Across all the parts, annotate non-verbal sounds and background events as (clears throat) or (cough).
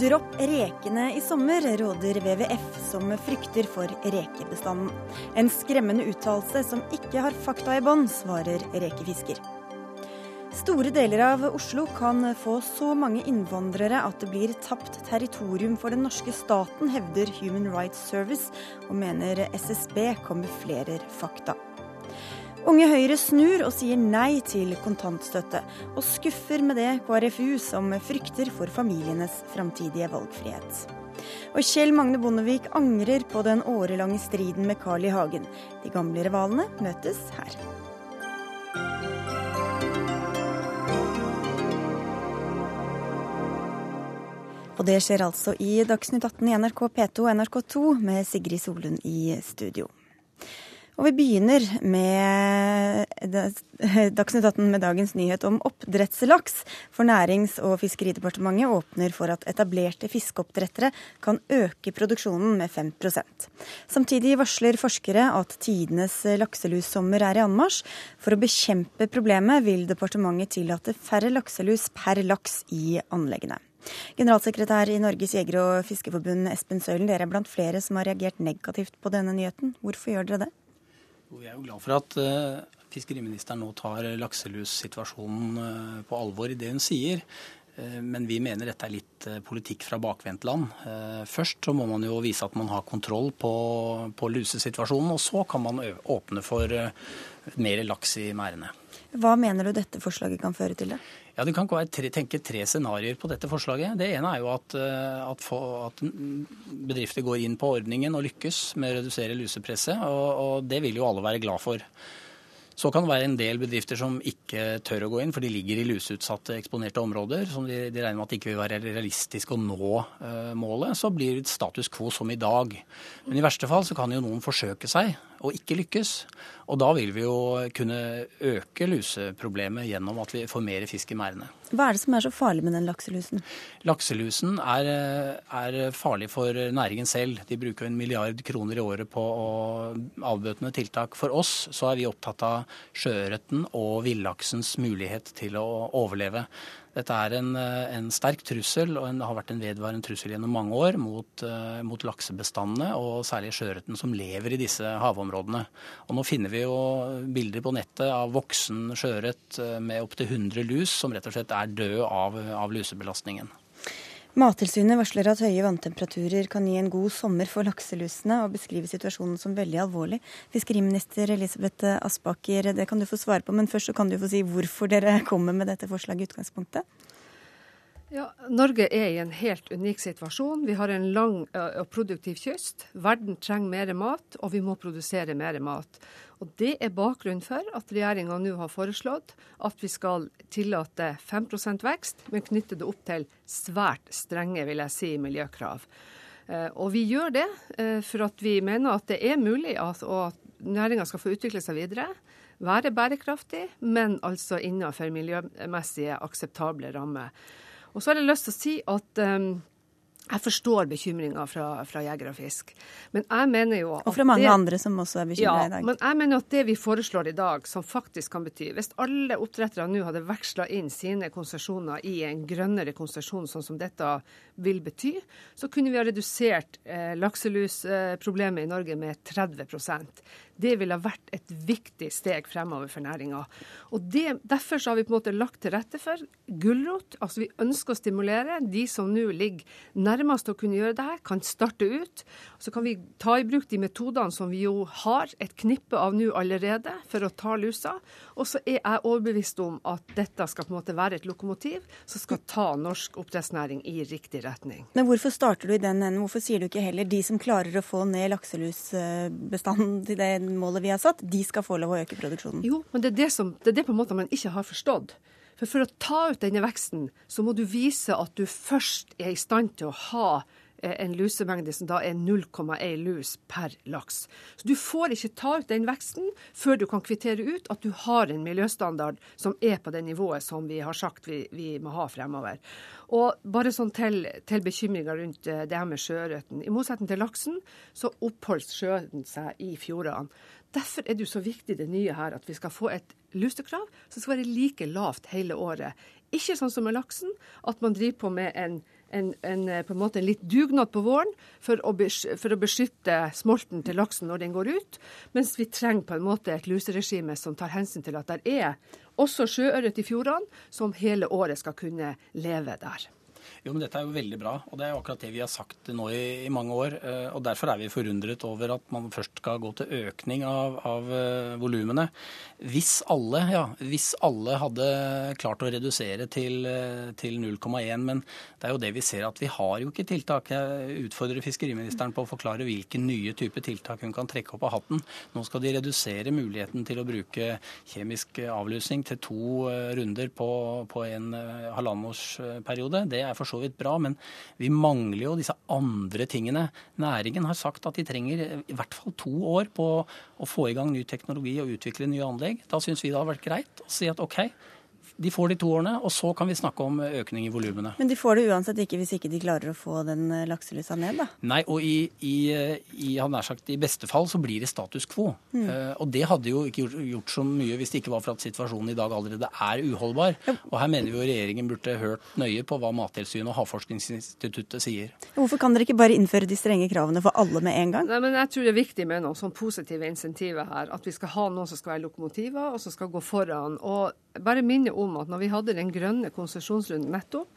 Dropp rekene i sommer, råder WWF, som frykter for rekebestanden. En skremmende uttalelse som ikke har fakta i bånn, svarer rekefisker. Store deler av Oslo kan få så mange innvandrere at det blir tapt territorium for den norske staten, hevder Human Rights Service, og mener SSB kamuflerer fakta. Unge Høyre snur og sier nei til kontantstøtte, og skuffer med det KrFU, som frykter for familienes framtidige valgfrihet. Og Kjell Magne Bondevik angrer på den årelange striden med Carl I. Hagen. De gamle rivalene møtes her. Og det skjer altså i Dagsnytt 18 i NRK P2 og NRK2 med Sigrid Solund i studio. Og vi begynner med (laughs) Dagsnytt 18 med dagens nyhet om oppdrettslaks. For Nærings- og fiskeridepartementet åpner for at etablerte fiskeoppdrettere kan øke produksjonen med 5% Samtidig varsler forskere at tidenes lakselussommer er i anmarsj. For å bekjempe problemet vil departementet tillate færre lakselus per laks i anleggene. Generalsekretær i Norges jeger- og fiskeforbund Espen Søylen, dere er blant flere som har reagert negativt på denne nyheten. Hvorfor gjør dere det? Vi er jo glad for at uh, fiskeriministeren nå tar lakselussituasjonen uh, på alvor i det hun sier. Uh, men vi mener dette er litt politikk fra bakvendtland. Først så må man jo vise at man har kontroll på, på lusesituasjonen, og så kan man åpne for mer laks i merdene. Hva mener du dette forslaget kan føre til? det? Ja, Du kan tre, tenke tre scenarioer på dette forslaget. Det ene er jo at, eh, at, at, bedrifter går inn på ordningen og lykkes med å redusere lusepresset. Og, og det vil jo alle være glad for. Så kan det være en del bedrifter som ikke tør å gå inn, for de ligger i luseutsatte, eksponerte områder som de, de regner med at det ikke vil være realistisk å nå uh, målet. Så blir det status quo som i dag. Men i verste fall så kan jo noen forsøke seg og ikke lykkes. Og da vil vi jo kunne øke luseproblemet gjennom at vi får mer fisk i merdene. Hva er det som er så farlig med den lakselusen? Lakselusen er, er, farlig for næringen selv. De bruker en milliard kroner i året på avbøtende tiltak. For oss så er vi opptatt av sjøørreten og villaksens mulighet til å overleve. Dette er en, eh, en, sterk trussel, og en, har vært en vedvarende trussel gjennom mange år mot, uh, mot laksebestandene, og særlig sjøørreten som lever i disse havområdene. Og nå finner vi jo bilder på nettet av voksen sjøørret uh, med opptil 100 lus, som rett og slett er død av, av lusebelastningen. Mattilsynet varsler at høye vanntemperaturer kan gi en god sommer for lakselusene, og beskriver situasjonen som veldig alvorlig. Fiskeriminister Elisabeth Aspaker, det kan du få svare på, men først så kan du få si hvorfor dere kommer med dette forslaget i utgangspunktet? Ja, Norge er i en helt unik situasjon. Vi har en lang og produktiv kyst. Verden trenger mer mat, og vi må produsere mer mat. Og Det er bakgrunnen for at regjeringa nå har foreslått at vi skal tillate 5% vekst, men knytte det opp til svært strenge vil jeg si, miljøkrav. Og vi gjør det for at vi mener at det er mulig at, at næringa skal få utvikle seg videre. Være bærekraftig, men altså innenfor miljømessige akseptable rammer. Og så har jeg lyst til å si at um, jeg forstår bekymringa fra, fra Jeger og Fisk. Men jeg mener jo Og fra mange det, andre som også er bekymra ja, i dag. Men jeg mener at det vi foreslår i dag, som faktisk kan bety Hvis alle oppdrettere nå hadde veksla inn sine konsesjoner i en grønnere konsesjon, sånn som dette vil bety, så kunne vi ha redusert eh, lakselusproblemet i Norge med 30 det ville vært et viktig steg fremover for næringa. Derfor har vi på en måte lagt til rette for gulrot. Altså vi ønsker å stimulere. De som nå ligger nærmest å kunne gjøre det her, kan starte ut. Så kan vi ta i bruk de metodene som vi jo har et knippe av nå allerede for å ta lusa. Og så er jeg overbevist om at dette skal på en måte være et lokomotiv som skal ta norsk oppdrettsnæring i riktig retning. Men hvorfor starter du i den enden? Hvorfor sier du ikke heller de som klarer å få ned lakselusbestanden til det målet vi har satt, de skal få lov å øke produksjonen. Jo, men det er det, som, det er det på en måte man ikke har forstått. For for å ta ut denne veksten, så må du vise at du først er i stand til å ha en lusemengde som da er 0,1 lus per laks. Så Du får ikke ta ut den veksten før du kan kvittere ut at du har en miljøstandard som er på det nivået som vi har sagt vi, vi må ha fremover. Og bare sånn til, til bekymringa rundt eh, det her med sjøørreten. I motsetning til laksen, så oppholder sjøørreten seg i fjordene. Derfor er det jo så viktig det nye her at vi skal få et lusekrav som skal være like lavt hele året. Ikke sånn som med laksen, at man driver på med en, en, en, på en måte en litt dugnad på våren for å, beskytte smolten til laksen når den går ut, mens vi trenger på en måte et luseregime som tar hensyn til at det er også sjøørret i fjordene som hele året skal kunne leve der. Jo, men Dette er jo veldig bra, og det er jo akkurat det vi har sagt nå i, i mange år. Eh, og Derfor er vi forundret over at man først skal gå til økning av, av uh, volumene. Hvis alle, ja, hvis alle hadde klart å redusere til, uh, til 0,1, men det er jo det vi ser at vi har jo ikke tiltak. Jeg utfordrer fiskeriministeren på å forklare hvilke nye typer tiltak hun kan trekke opp av hatten. Nå skal de redusere muligheten til å bruke kjemisk avlusing til to runder på, på en halvannenårsperiode. Det er for så vidt bra, men vi mangler jo disse andre tingene. Næringen har sagt at de trenger i hvert fall to år på å få i gang ny teknologi og utvikle nye anlegg. Da syns vi det har vært greit å si at OK, de får de to årene, og så kan vi snakke om økning i volumene. Men de får det uansett ikke hvis ikke de klarer å få den eh, lakselusa ned, da? Nei, og i, i, i, sagt, i beste fall så blir det status quo. Mm. Uh, og det hadde jo ikke gjort, gjort, så mye hvis det ikke var for at situasjonen i dag allerede er uholdbar. Ja. Og her mener vi jo regjeringen burde hørt nøye på hva Mattilsynet og Havforskningsinstituttet sier. Hvorfor kan dere ikke bare innføre de strenge kravene for alle med en gang? Nei, men Jeg tror det er viktig med noen sånn positive insentiver her. At vi skal ha noen som skal være lokomotiver, og som skal gå foran. Og bare minne om at når vi hadde den grønne konsesjonsrunden nettopp,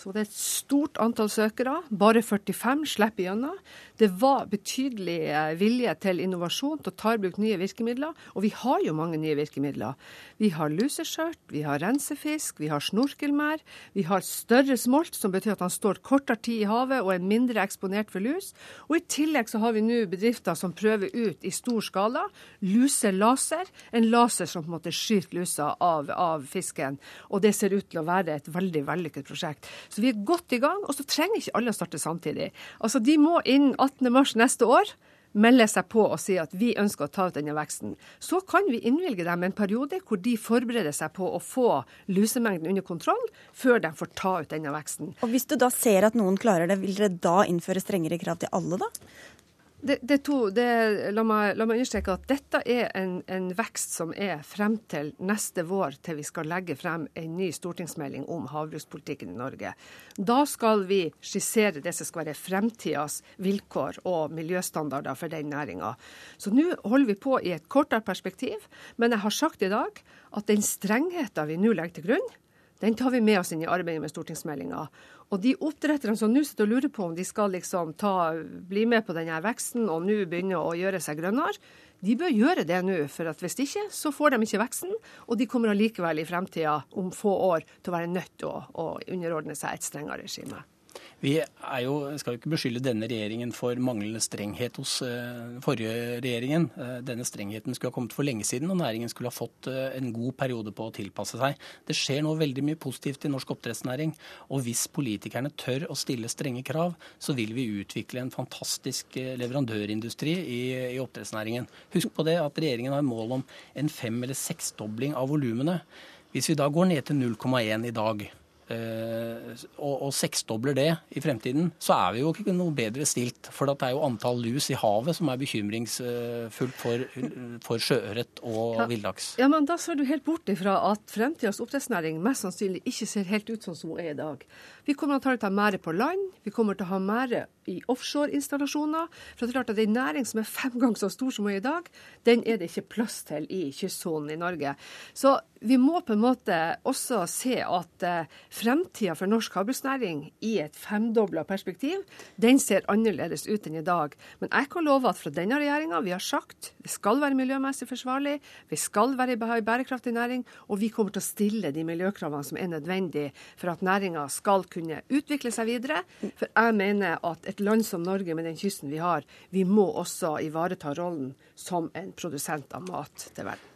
så var det et stort antall søkere. Bare 45 slipper gjennom. Det var betydelig eh, vilje til innovasjon, til å ta i bruk nye virkemidler. Og vi har jo mange nye virkemidler. Vi har luseskjørt, vi har rensefisk, vi har snorkelmær. Vi har større smolt, som betyr at han står kortere tid i havet og er mindre eksponert for lus. Og i tillegg så har vi nå bedrifter som prøver ut i stor skala luselaser. En laser som på en måte skyter lusa av, av fisken. Og det ser ut til å være et veldig vellykket prosjekt. Så vi er godt i gang. Og så trenger ikke alle å starte samtidig. Altså, De må innen 18.3 neste år melder seg på og sier at vi ønsker å ta ut denne veksten. Så kan vi innvilge dem en periode hvor de forbereder seg på å få lusemengden under kontroll, før de får ta ut denne veksten. Og Hvis du da ser at noen klarer det, vil dere da innføre strengere krav til alle, da? Det, det to, det, la, meg, la, meg, understreke at dette er en, en, vekst som er frem til neste vår, til vi skal legge frem en ny stortingsmelding om havbrukspolitikken i Norge. Da skal vi skissere det som skal være fremtidas vilkår og miljøstandarder for den næringa. Så nå holder vi på i et kortere perspektiv, men jeg har sagt i dag at den strengheten vi nå legger til grunn, den tar vi med oss inn i arbeidet med stortingsmeldinga. Og de oppdretterne som nå sitter og lurer på om de skal liksom ta, bli med på denne veksten og nå begynne å gjøre seg grønnere, de bør gjøre det nå. For at hvis ikke, så får de ikke veksten. Og de kommer allikevel i fremtida, om få år, til å være nødt til å, å underordne seg et strengere regime. Vi jo, skal jo ikke beskylde denne regjeringen for manglende strenghet hos uh, forrige regjeringen. Uh, denne strengheten skulle ha kommet for lenge siden, og næringen skulle ha fått uh, en god periode på å tilpasse seg. Det skjer nå veldig mye positivt i norsk oppdrettsnæring. Og hvis politikerne tør å stille strenge krav, så vil vi utvikle en fantastisk leverandørindustri i, i oppdrettsnæringen. Husk på det at regjeringen har mål om en fem- eller seksdobling av volumene. Hvis vi da går ned til 0,1 i dag, Eh, og, og seksdobler det i fremtiden, så er vi jo ikke noe bedre stilt. For det er jo antall lus i havet som er bekymringsfullt for, for sjøørret og ja. villaks. Ja, men da ser du helt bort ifra at fremtidas oppdrettsnæring mest sannsynlig ikke ser helt ut sånn som hun er i dag. Vi kommer til å ta mer på land, vi kommer til å ha mer i offshoreinstallasjoner. For det er klart at en næring som er fem ganger så stor som hun er i dag, den er det ikke plass til i kystsonen i Norge. Så vi må på en måte også se at eh, fremtida for norsk havbruksnæring i et femdobla perspektiv, den ser annerledes ut enn i dag. Men jeg kan love at fra denne regjeringa, vi har sagt det skal være miljømessig forsvarlig, vi skal være i bærekraftig næring, og vi kommer til å stille de miljøkravene som er nødvendige for at næringa skal kunne utvikle seg videre. For jeg mener at et land som Norge, med den kysten vi har, vi må også ivareta rollen som en produsent av mat til verden.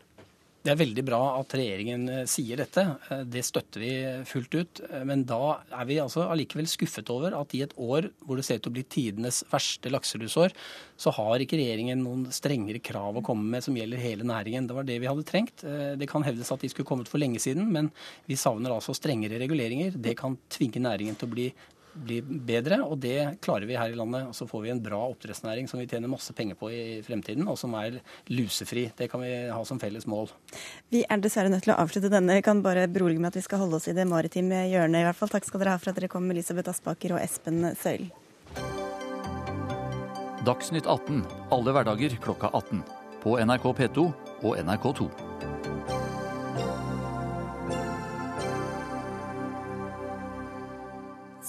Det er veldig bra at regjeringen eh, sier dette. Eh, det støtter vi fullt ut. Eh, men da er vi altså allikevel skuffet over at i et år hvor det ser ut til å bli tidenes verste lakselusår, så har ikke regjeringen noen strengere krav å komme med som gjelder hele næringen. Det var det vi hadde trengt. Det kan hevdes at de skulle kommet for lenge siden, men vi savner altså strengere reguleringer. Det kan tvinge næringen til å bli bli bedre, og det klarer vi her i landet. Og så får vi en bra oppdrettsnæring som vi tjener masse penger på i fremtiden, og som er lusefri. Det kan vi ha som felles mål. Vi er dessverre nødt til å avslutte denne. Jeg kan bare berolige med at vi skal holde oss i det maritime hjørnet i hvert fall. Takk skal dere ha for at dere kom, Elisabeth Aspaker og Espen Søyl. Dagsnytt 18 alle hverdager klokka 18. På NRK P2 og NRK2.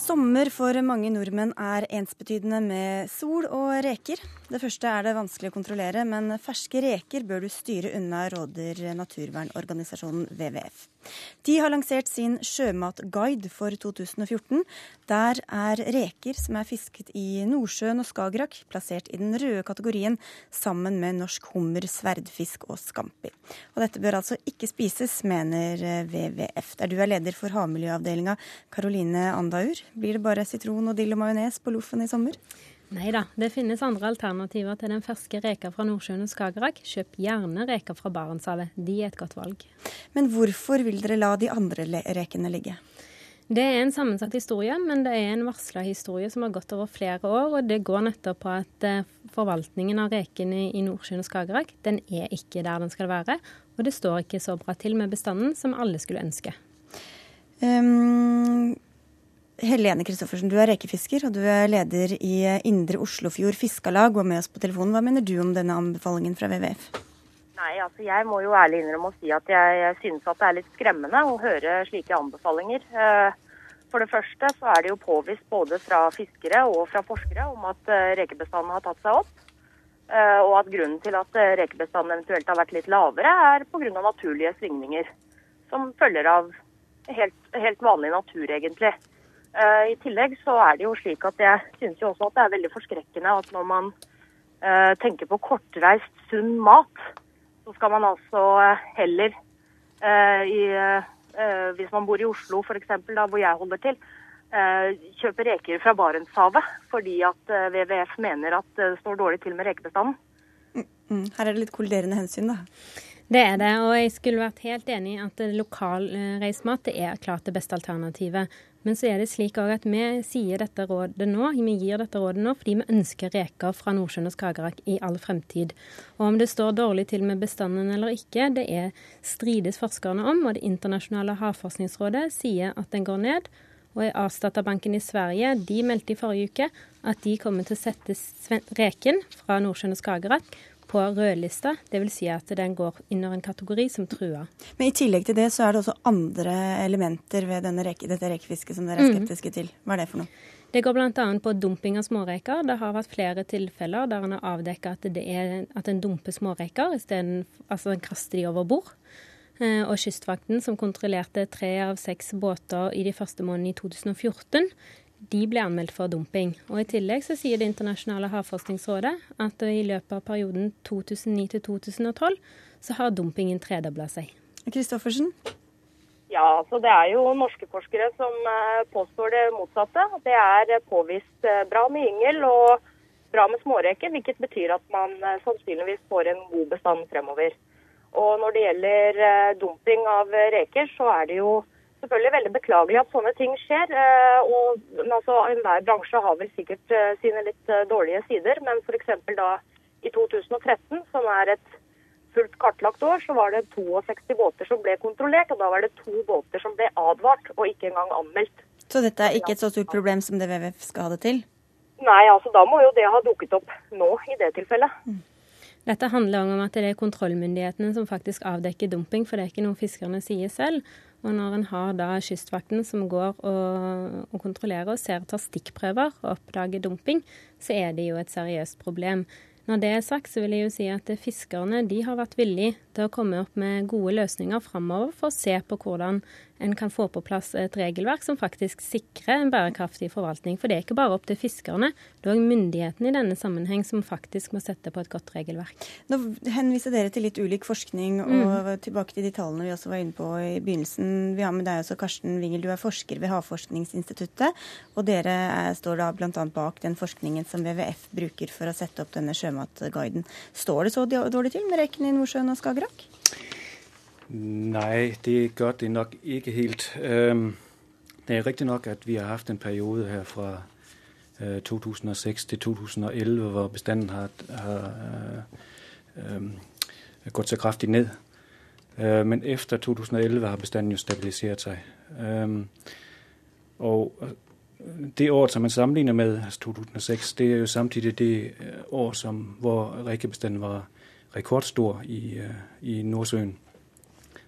Sommer for mange nordmenn er ensbetydende med sol og reker. Det første er det vanskelig å kontrollere, men ferske reker bør du styre unna, råder naturvernorganisasjonen WWF. De har lansert sin sjømatguide for 2014. Der er reker som er fisket i Nordsjøen og Skagerrak, plassert i den røde kategorien sammen med norsk hummer, sverdfisk og scampi. Og dette bør altså ikke spises, mener WWF, der du er leder for havmiljøavdelinga, Karoline Andaur. Blir det bare sitron og dill og majones på loffen i sommer? Nei da, det finnes andre alternativer til den ferske reka fra Nordsjøen og Skagerrak. Kjøp gjerne reker fra Barentshavet. De er et godt valg. Men hvorfor vil dere la de andre rekene ligge? Det er en sammensatt historie, men det er en varsla historie som har gått over flere år. Og det går nettopp på at eh, forvaltningen av rekene i Nordsjøen og Skagerrak, den er ikke der den skal være. Og det står ikke så bra til med bestanden som alle skulle ønske. Um, Helene Kristoffersen, du er rekefisker og du er leder i Indre Oslofjord Fiskarlag og med oss på telefonen. Hva mener du om denne anbefalingen fra WWF? Nei, altså Jeg må jo ærlig innrømme å si at jeg synes at det er litt skremmende å høre slike anbefalinger. Eh, for det første så er det jo påvist både fra fiskere og fra forskere om at eh, rekebestanden har tatt seg opp. Eh, og at grunnen til at rekebestanden eventuelt har vært litt lavere, er pga. naturlige svingninger. Som følger av helt, helt vanlig natur, egentlig. Uh, I tillegg så er det jo slik at jeg syns jo også at det er veldig forskrekkende at når man uh, tenker på kortreist, sunn mat, så skal man altså uh, heller i, Hvis man bor i Oslo f.eks., hvor jeg holder til, kjøpe reker fra Barentshavet fordi at WWF mener at det står dårlig til med rekebestanden. Mm, mm. Her er det litt kolliderende hensyn, da. Det er det, og jeg skulle vært helt enig i at lokalreist mat er klart det beste alternativet. Men så er det slik at vi sier dette rådet nå, vi gir dette rådet nå fordi vi ønsker reker fra Nordsjøen og Skagerrak i all fremtid. Og om det står dårlig til med bestanden eller ikke, det er strides forskerne om. Og Det internasjonale havforskningsrådet sier at den går ned. Og Artsdatabanken i Sverige de meldte i forrige uke at de kommer til å sette reken fra Nordsjøen og Skagerrak på rødlista. Dvs. Si at den går under en kategori som trua. Men i tillegg til det så er det også andre elementer ved reke, dette rekefisket som dere er mm. skeptiske til. Hva er det for noe? Det går bl.a. på dumping av småreker. Det har vært flere tilfeller der en har avdekka at, at en dumper småreker, altså en kaster de over bord. Eh, og Kystvakten, som kontrollerte tre av seks båter i de første månedene i 2014, de ble anmeldt for dumping. Og I tillegg så sier Det internasjonale havforskningsrådet at i løpet av perioden 2009 2012 så har dumpingen tredobla seg. Kristoffersen? Ja, altså Det er jo norske forskere som eh, påstår det motsatte. Det er påvist eh, bra med yngel og bra med småreker, hvilket betyr at man eh, sannsynligvis får en god bestand fremover. Og Når det gjelder dumping av reker, så er det jo selvfølgelig veldig beklagelig at sånne ting skjer. Eh, og altså, Enhver bransje har vel sikkert eh, sine litt eh, dårlige sider, men f.eks. da i 2013, som er et fullt kartlagt år, så var det 62 båter som ble kontrollert, og da var det to båter som ble advart, og ikke engang anmeldt. Så dette er ikke et så stort problem som det WWF skal ha det til? Nei, altså da må jo det ha dukket opp nå, i det tilfellet. Mm. Dette handler om at det er kontrollmyndighetene som faktisk avdekker dumping, for det er ikke noe fiskerne sier selv. Og når en har da Kystvakten som går og, og kontrollerer og ser tar stikkprøver og oppdager dumping, så er det jo et seriøst problem. Når det er sagt, så vil jeg jo si at fiskerne de har vært villige til å komme opp med gode løsninger framover for å se på hvordan en kan få på plass et regelverk som faktisk sikrer en bærekraftig forvaltning. For det er ikke bare opp til fiskerne, det er òg myndighetene i denne sammenheng som faktisk må sette på et godt regelverk. Nå henviser dere til litt ulik forskning, og mm. tilbake til de tallene vi også var inne på i begynnelsen. Vi har med deg også Karsten Wingel, du er forsker ved Havforskningsinstituttet. Og dere er, står da bl.a. bak den forskningen som WWF bruker for å sette opp denne sjømatguiden. Står det så dårlig til med rekene i Nordsjøen og Skagerrak? Nei, det gør det nok ikke helt. Det er riktig nok at vi har hatt en periode her fra 2006 til 2011 hvor bestanden har, har øh, gått så kraftig ned. Øh, men etter 2011 har bestanden jo stabilisert seg. Øh, og det året som man sammenligner med, altså 2006, det er jo samtidig det år som, hvor rekebestanden var rekordstor i, i Nordsjøen.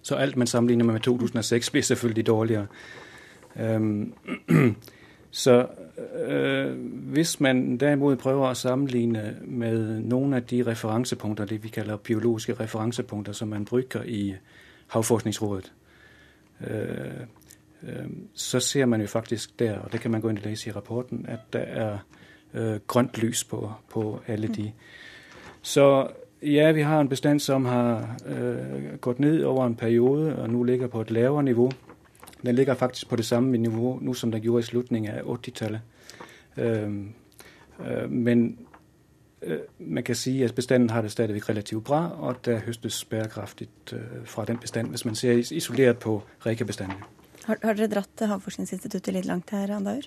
Så alt man sammenligner med 2006, blir selvfølgelig dårligere. Um, (clears throat) så øh, hvis man derimot prøver å sammenligne med noen av de referansepunkter, det vi kaller biologiske referansepunkter, som man bruker i Havforskningsrådet, øh, øh, så ser man jo faktisk der, og det kan man gå inn og lese i rapporten, at det er øh, grønt lys på, på alle de. Så ja, vi har en bestand som har øh, gått ned over en periode, og nå ligger på et lavere nivå. Den ligger faktisk på det samme nivå nå som den gjorde i slutningen av 80-tallet. Men man kan si at bestanden har det stadig relativt bra, og det høstes bærekraftig fra den bestanden, hvis man ser isolert på rekebestanden. Har, har, dere dratt Havforskningsinstituttet litt langt her, Andaur?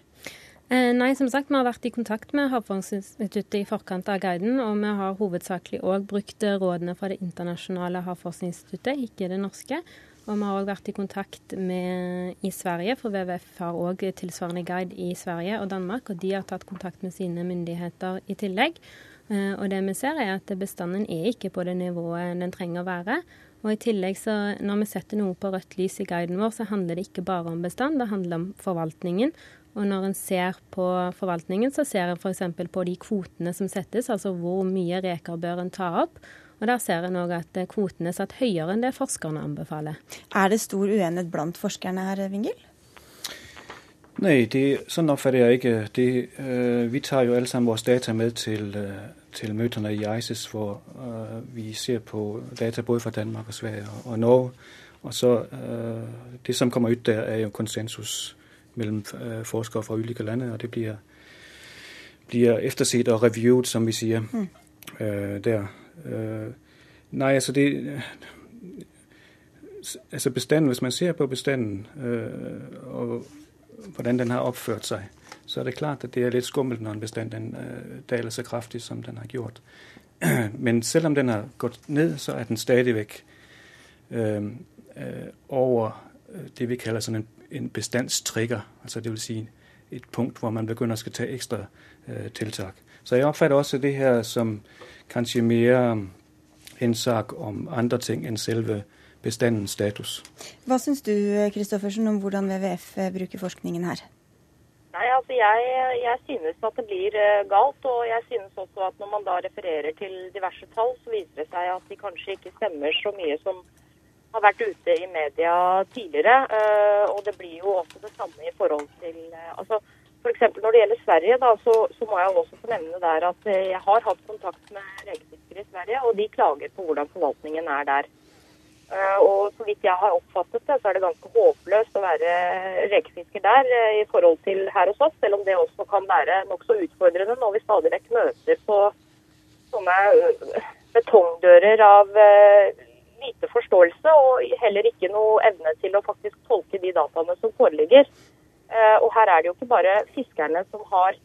Eh, nei, som sagt, vi har vært i kontakt med Havforskningsinstituttet i forkant av guiden, og vi har hovedsakelig òg brukt rådene fra det internasjonale havforskningsinstituttet, ikke det norske. Og vi har òg vært i kontakt med i Sverige, for WWF har òg tilsvarende guide i Sverige og Danmark. Og de har tatt kontakt med sine myndigheter i tillegg. Eh, og det vi ser er at bestanden er ikke på det nivået den trenger å være. Og i tillegg så når vi setter noe på rødt lys i guiden vår, så handler det ikke bare om bestand, det handler om forvaltningen. Og når en ser på forvaltningen, så ser en f.eks. på de kvotene som settes, altså hvor mye reker bør en ta opp. Og Der ser en òg at kvotene er satt høyere enn det forskerne anbefaler. Er det stor uenighet blant forskerne her, Vingel? Nei, det, sånn oppfatter jeg ikke. Det, uh, vi tar jo alle sammen våre data med til, uh, til møtene i ISIS, hvor uh, vi ser på data både fra Danmark og Sverige og, og Norge. Og så Det som kommer ut der, er jo konsensus mellom forskere fra ulike land, og det blir, blir eftersett og reviewet, som vi sier mm. der. Øh, nei, altså det Altså bestanden, Hvis man ser på bestanden øh, og hvordan den har oppført seg, så er det klart at det er litt skummelt når en bestand øh, daler så kraftig som den har gjort. (clears throat) Men selv om den har gått ned, så er den stadig vekk øh, over det vi kaller sånn en, en bestandstrigger. Altså det vil si et punkt hvor man begynner å ta ekstra øh, tiltak. Så jeg oppfatter også det her som kanskje mer en sak om andre ting enn selve bestandens status. Hva syns du Kristoffersen, om hvordan WWF bruker forskningen her? Nei, altså jeg, jeg, synes at det blir eh, galt. Og jeg synes også at når man da refererer til diverse tall, så viser det seg at de kanskje ikke stemmer så mye som har vært ute i media tidligere. Eh, og det blir jo også det samme i forhold til eh, altså F.eks. når det gjelder Sverige, da, så, så, må jeg også få nevne der at eh, jeg har hatt kontakt med rekefiskere i Sverige, og de klager på hvordan forvaltningen er der. Og så vidt jeg har oppfattet det, så er det ganske håpløst å være rekefisker der i forhold til her hos oss, selv om det også kan være nokså utfordrende når vi stadig vekk møter på sånne betongdører av lite forståelse og heller ikke noe evne til å faktisk tolke de dataene som foreligger. Eh, og her er det jo ikke bare fiskerne som har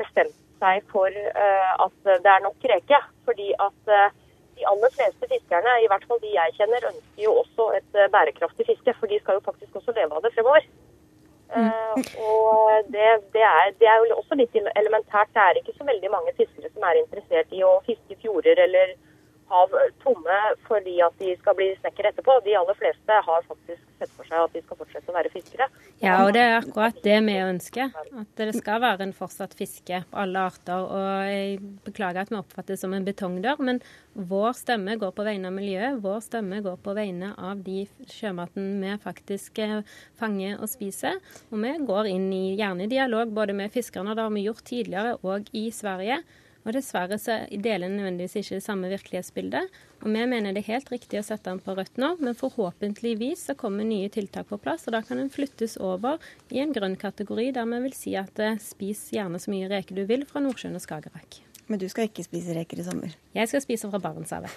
bestemt seg for eh, at det er nok reke. Fordi at eh, de aller fleste fiskerne, i hvert fall de jeg kjenner, ønsker jo også et bærekraftig fiske. For de skal jo faktisk også leve av det fremover. Mm. og det, det, er, det, er, jo også litt elementært. Det er ikke så veldig mange fiskere som er interessert i å fiske fjorder eller hav tomme fordi at de skal bli snekkere etterpå. De aller fleste har faktisk sett for seg at de skal fortsette å være fiskere. Ja, og det er akkurat det vi ønsker. At det skal være en fortsatt fiske på alle arter. Og jeg beklager at vi oppfattes som en betongdør, men vår stemme går på vegne av miljøet. Vår stemme går på vegne av de sjømaten vi faktisk eh, fanger og spiser. Og vi går inn i gjerne dialog både med fiskerne, det har vi gjort tidligere, og i Sverige. Og Dessverre så deler en nødvendigvis ikke det samme virkelighetsbildet. Og Vi mener det er helt riktig å sette den på rødt nå, men forhåpentligvis så kommer nye tiltak på plass. og Da kan den flyttes over i en grønn kategori, der vi vil si at eh, spis gjerne så mye reker du vil fra Nordsjøen og Skagerrak. Men du skal ikke spise reker i sommer? (laughs) Jeg skal spise fra Barentshavet.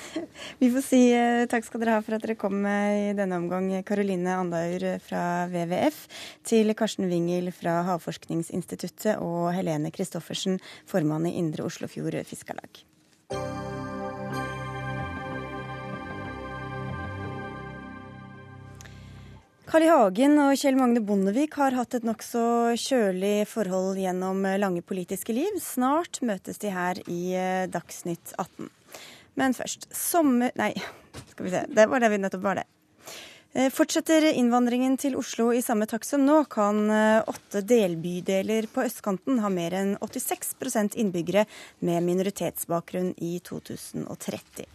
(laughs) Vi får si eh, takk skal dere ha for at dere kom i denne omgang, Karoline Andaur fra WWF, til Karsten Wingel fra Havforskningsinstituttet og Helene Christoffersen, formann i Indre Oslofjord Fiskarlag. Carl I. Hagen og Kjell Magne Bondevik har hatt et nokså kjølig forhold gjennom lange politiske liv. Snart møtes de her i eh, Dagsnytt 18. Men først sommer... Nei, skal vi se. Det var det vi nettopp var, det. Eh, fortsetter innvandringen til Oslo i samme takt som nå, kan eh, åtte delbydeler på østkanten ha mer enn 86% innbyggere med minoritetsbakgrunn i 2030.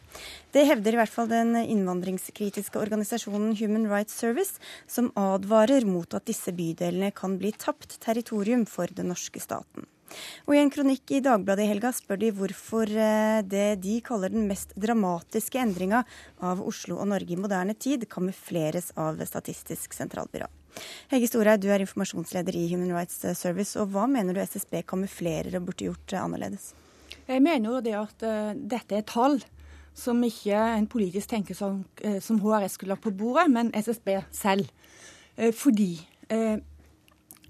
Det hevder i hvert fall den innvandringskritiske organisasjonen Human Rights Service, som advarer mot at disse bydelene kan bli tapt territorium for den norske staten. Og I en kronikk i Dagbladet i helga spør de hvorfor eh, det de kaller den mest dramatiske endringa av Oslo og Norge i moderne tid, kamufleres av Statistisk sentralbyrå. Hege Storhaug, du er informasjonsleder i Human Rights Service. og Hva mener du SSB kamuflerer og burde gjort annerledes? Jeg mener jo det at uh, dette er tall som ikke en politisk tenker som, eh, som HRS skulle lagt på bordet, men SSB selv. Eh, fordi eh,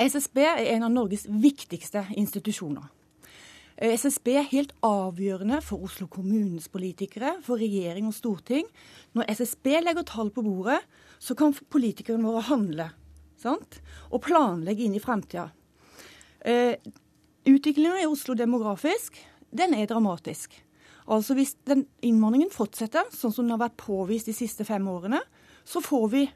SSB er en av Norges viktigste institusjoner. SSB er helt avgjørende for Oslo kommunes politikere, for regjering og storting. Når SSB legger tall på bordet, så kan politikerne våre handle sant? og planlegge inn i framtida. Eh, Utviklinga i Oslo demografisk, den er dramatisk. Altså Hvis den innvandringen fortsetter sånn som den har vært påvist de siste fem årene, så får vi,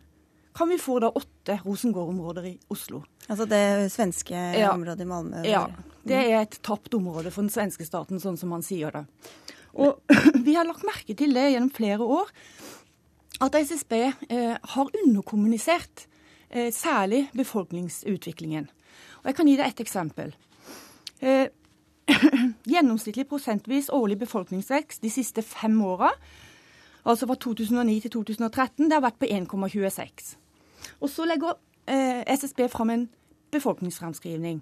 kan vi få da åtte Rosengård-områder i Oslo. Altså det svenske ja. området i Malmö? Ja. Det er et tapt område for den svenske staten, sånn som man sier det. Og vi har lagt merke til det gjennom flere år, at SSB eh, har underkommunisert eh, særlig befolkningsutviklingen. Og Jeg kan gi deg et eksempel. Eh, (clears throat) Gjennomsnittlig prosentvis årlig befolkningsvekst de siste fem åra, altså fra 2009 til 2013, det har vært på 1,26. Og så legger eh, SSB fram en befolkningsframskrivning.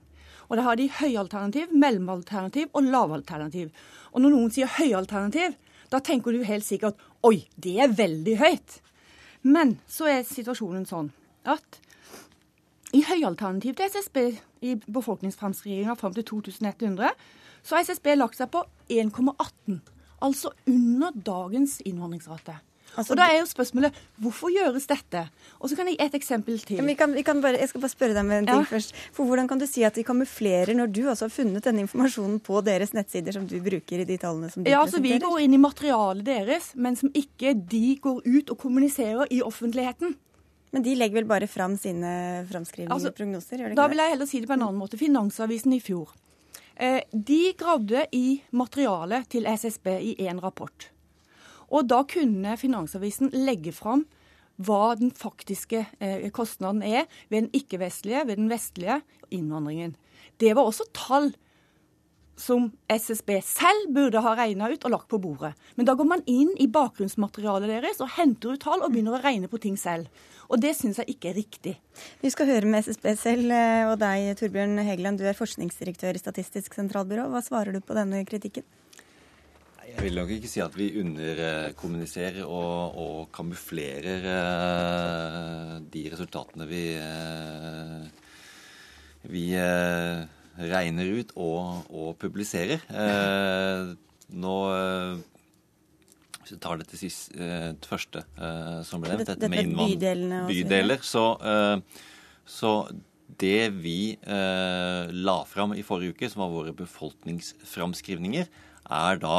Og da har de høyalternativ, mellomalternativ og lavalternativ. Og når noen sier høyalternativ, da tenker du helt sikkert oi, det er veldig høyt. Men så er situasjonen sånn at i høyalternativ til SSB i befolkningsframskrivinga fram til 2100, så har SSB lagt seg på 1,18. Altså under dagens innvandringsrate. Altså, og da er jo spørsmålet hvorfor gjøres dette? Og så kan jeg gi et eksempel til. Vi kan, vi kan bare, jeg skal bare spørre deg med en ting ja. først. For Hvordan kan du si at de kamuflerer når du altså har funnet denne informasjonen på deres nettsider som du bruker i de tallene som du ja, altså Vi går inn i materialet deres, men som ikke de går ut og kommuniserer i offentligheten. Men de legger vel bare fram sine framskrivninger altså, og prognoser? gjør det ikke Da vil jeg heller si det på en annen måte. Finansavisen i fjor. Eh, de gravde i materialet til SSB i én rapport. Og da kunne Finansavisen legge fram hva den faktiske eh, kostnaden er ved den ikke-vestlige, ved den vestlige innvandringen. Det var også tall som SSB selv burde ha regna ut og lagt på bordet. Men da går man inn i bakgrunnsmaterialet deres og henter ut tall og begynner å regne på ting selv. Og det syns jeg ikke er riktig. Vi skal høre med SSB selv eh, og deg, Torbjørn Hegeland. Du er forskningsdirektør i Statistisk sentralbyrå. Hva svarer du på denne kritikken? Jeg vil nok ikke si at vi underkommuniserer og, og kamuflerer uh, de resultatene vi, uh, vi uh, regner ut og, og publiserer. nå hvis du tar det til sist, eh, det første eh, som ble nevnt, dette med innvandrere bydeler, så, eh, så det vi la fram i forrige uke, som var våre befolkningsframskrivninger, er da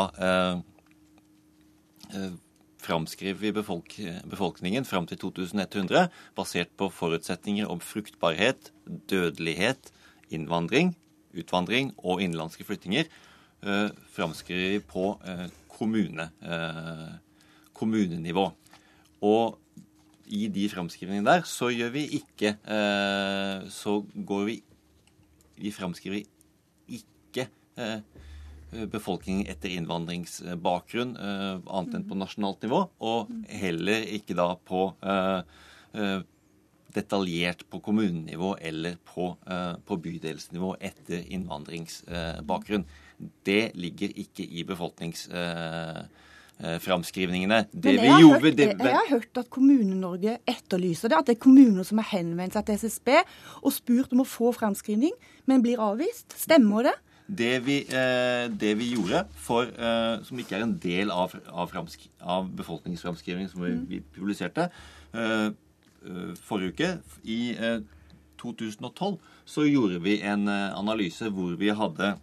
framskriver vi befolk befolkningen fram til 2100 basert på forutsetninger om fruktbarhet, dødelighet, innvandring, utvandring og innenlandske flyttinger. Framskriver vi på kommune, eh, kommunenivå. Og i de framskrivningene der så gjør vi ikke eh, Så går vi Vi framskriver ikke eh, befolkningen etter innvandringsbakgrunn, annet enn på nasjonalt nivå, og heller ikke da på detaljert på kommunenivå eller på, på bydelsnivå etter innvandringsbakgrunn. Det ligger ikke i befolkningsframskrivningene. Men jeg har, hørt, jeg, jeg har hørt at Kommune-Norge etterlyser det. At det er kommuner som har henvendt seg til SSB og spurt om å få fremskrivning, men blir avvist. Stemmer det? Det vi, eh, det vi gjorde, for, eh, som ikke er en del av, av, av befolkningsframskrivningen som vi, mm. vi publiserte eh, eh, forrige uke, i 2012, eh, så gjorde vi en eh, analyse hvor vi hadde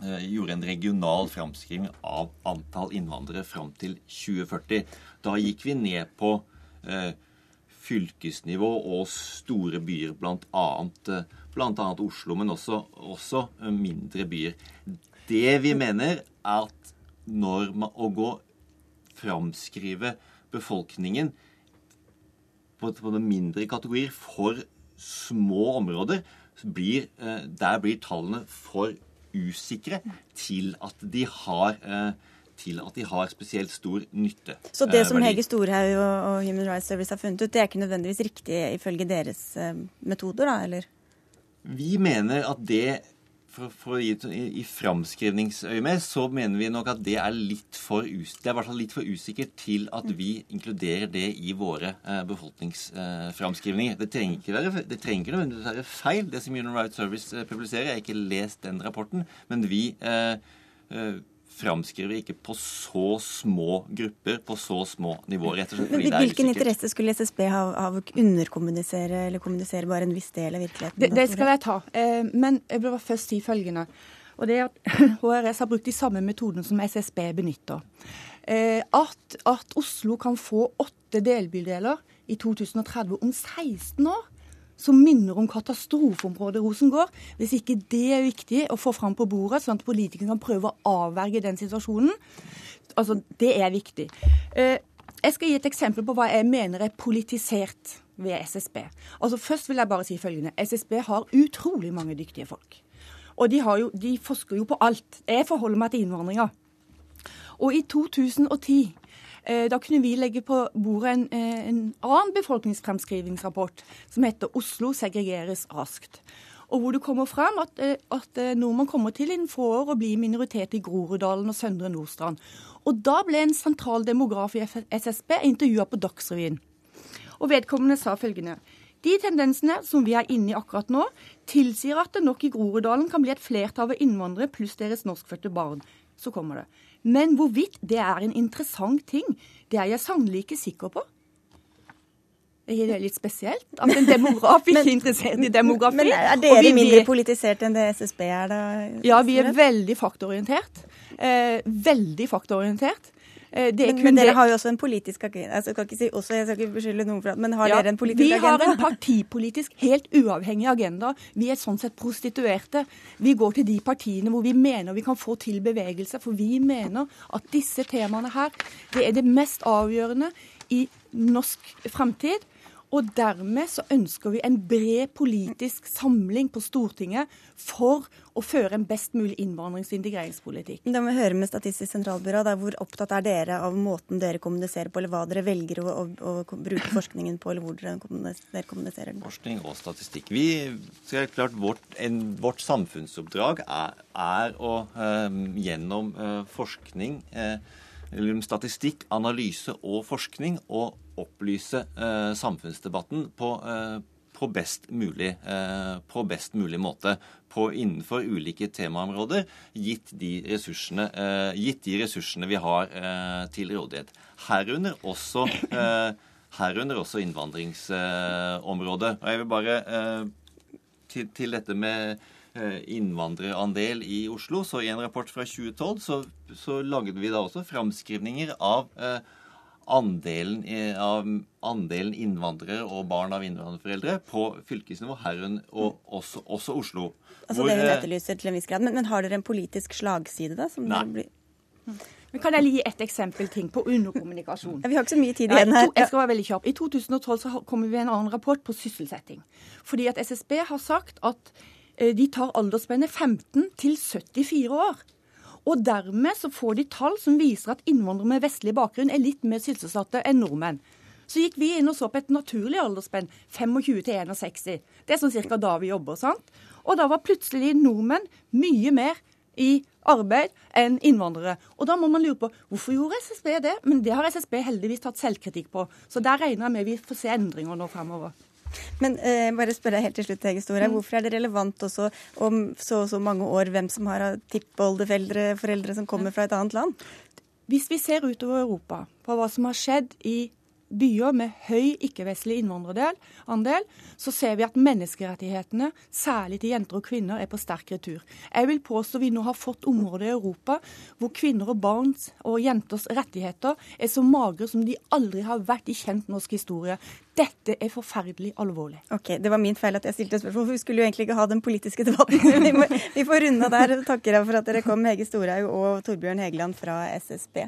gjorde en regional framskriving av antall innvandrere fram til 2040. Da gikk vi ned på fylkesnivå og store byer, bl.a. bl.a. Oslo, men også, også, mindre byer. Det vi mener, er at når man å gå framskrive befolkningen på, på mindre kategorier for små områder, blir, eh, der blir tallene for usikre til at de har eh, til at de har spesielt stor nytte. Så det som Hege Storhaug og Human Rights Service har funnet ut, det er ikke nødvendigvis riktig ifølge deres eh, metoder, da, eller? Vi mener at det for, for i, i framskrivningsøyemed så mener vi nok at det er litt for, det for usikkert til at vi inkluderer det i våre eh, befolkningsframskrivninger. Eh, det trenger ikke være, det trenger ikke nødvendigvis være feil, det som Human Rights Service eh, publiserer. Jeg har ikke lest den rapporten, men vi eh, eh framskriver ikke på så små grupper, på så små nivåer. rett og slett fordi Men Hvilken interesse skulle SSB ha av å underkommunisere eller kommunisere bare en viss del av virkeligheten? Det, det skal jeg ta. Eh, men jeg vil bare først si følgende. Og det er at (laughs) HRS har brukt de samme metodene som SSB benytter. Eh, at, at Oslo kan få åtte delbydeler i 2030 om 16 år som minner om katastrofeområdet Rosengård. Hvis ikke det er viktig å få fram på bordet, sånn at politikerne kan prøve å avverge den situasjonen, altså det er viktig. Eh, jeg skal gi et eksempel på hva jeg mener er politisert ved SSB. Altså Først vil jeg bare si følgende. SSB har utrolig mange dyktige folk. Og de, jo, de forsker jo på alt. Jeg forholder meg til innvandringa. Og i 2010 Eh, da kunne vi legge på bordet en, eh, en annen befolkningsfremskrivingsrapport som heter 'Oslo segregeres raskt'. Og hvor det kommer frem at, eh, at nordmenn kommer til innen få år å bli minoritet i Groruddalen og Søndre Nordstrand. Og da ble en sentral demograf i SSB intervjua på Dagsrevyen. Og vedkommende sa følgende. De tendensene som vi er inne i akkurat nå, tilsier at det nok i Groruddalen kan bli et flertall av innvandrere pluss deres norskfødte barn. Så kommer det. Men hvorvidt det er en interessant ting, det er jeg sannelig ikke sikker på. Er litt spesielt? At en demograf ikke er interessert i demografi? Men er dere mindre politisert enn det SSB er, da? Ja, vi er veldig faktorientert. Eh, veldig faktaorientert. Eh, men, men, dere har jo også en politisk agenda. Altså, jeg skal ikke si også, jeg skal ikke beskylde noen for det, men har ja, dere en politisk agenda? Vi har en partipolitisk, helt uavhengig agenda. Vi er sånn sett prostituerte. Vi går til de partiene hvor vi mener vi kan få til bevegelse. For vi mener at disse temaene her, det er det mest avgjørende i norsk framtid. Og dermed så ønsker vi en bred politisk samling på Stortinget for å føre en best mulig innvandrings- og integreringspolitikk. Da må vi høre med Statistisk sentralbyrå. Da, hvor opptatt er dere av måten dere kommuniserer på, eller hva dere velger å, å, å bruke forskningen på, eller hvor dere kommuniserer den? Forskning og statistikk. Vi, så er klart, vårt, en, vårt samfunnsoppdrag er, er å um, gjennom uh, forskning uh, eller statistikk, analyse og forskning og opplyse eh, samfunnsdebatten på, eh, på, best mulig, eh, på, best mulig, måte på, innenfor ulike temaområder, gitt de ressursene, eh, gitt de ressursene vi har eh, til rådighet. Herunder også, eh, herunder også innvandringsområdet. Og jeg vil bare til, til dette med innvandrerandel i Oslo. Så i en rapport fra 2012 så, så lagde vi da også framskrivninger av eh, andelen, av andelen innvandrere og barn av innvandrerforeldre på fylkesnivå, herunder og også, også, Oslo. Altså hvor, det hun eh, etterlyser til en viss grad. Men, men, har dere en politisk slagside, da? Som nei. Blir... Men kan jeg gi et eksempel ting på underkommunikasjon? Ja, vi har ikke så mye tid igjen her. Jeg skal være veldig kjapp. I 2012 så kommer vi med en annen rapport på sysselsetting. Fordi at SSB har sagt at eh, de tar aldersspennet 15 til 74 år. Og dermed så får de tall som viser at innvandrere med vestlig bakgrunn er litt mer sysselsatte enn nordmenn. Så gikk vi inn og så på et naturlig aldersspenn, 25 til 61. Det er sånn cirka da vi jobber. sant? Og da var plutselig nordmenn mye mer i arbeid enn innvandrere. Og da må man lure på hvorfor gjorde SSB det? Men det har SSB heldigvis tatt selvkritikk på. Så der regner jeg med vi får se endringer nå fremover. Men eh, bare spørre helt til slutt, Hege Store. Mm. Hvorfor er det relevant også om så og så mange år hvem som har tippoldeforeldre foreldre som kommer fra et annet land? Hvis vi ser utover Europa på hva som har skjedd i byer med høy ikke-vestlig innvandrerandel, så ser vi at menneskerettighetene, særlig til jenter og kvinner, er på sterk retur. Jeg vil påstå vi nå har fått områder i Europa hvor kvinner og barns og jenters rettigheter er så magre som de aldri har vært i kjent norsk historie. Dette er forferdelig alvorlig. Ok, Det var min feil at jeg stilte spørsmål, for vi skulle jo egentlig ikke ha den politiske debatten. Vi, må, vi får runde der. Takker jeg for at dere kom, Hege Storhaug og Torbjørn Hegeland fra SSB.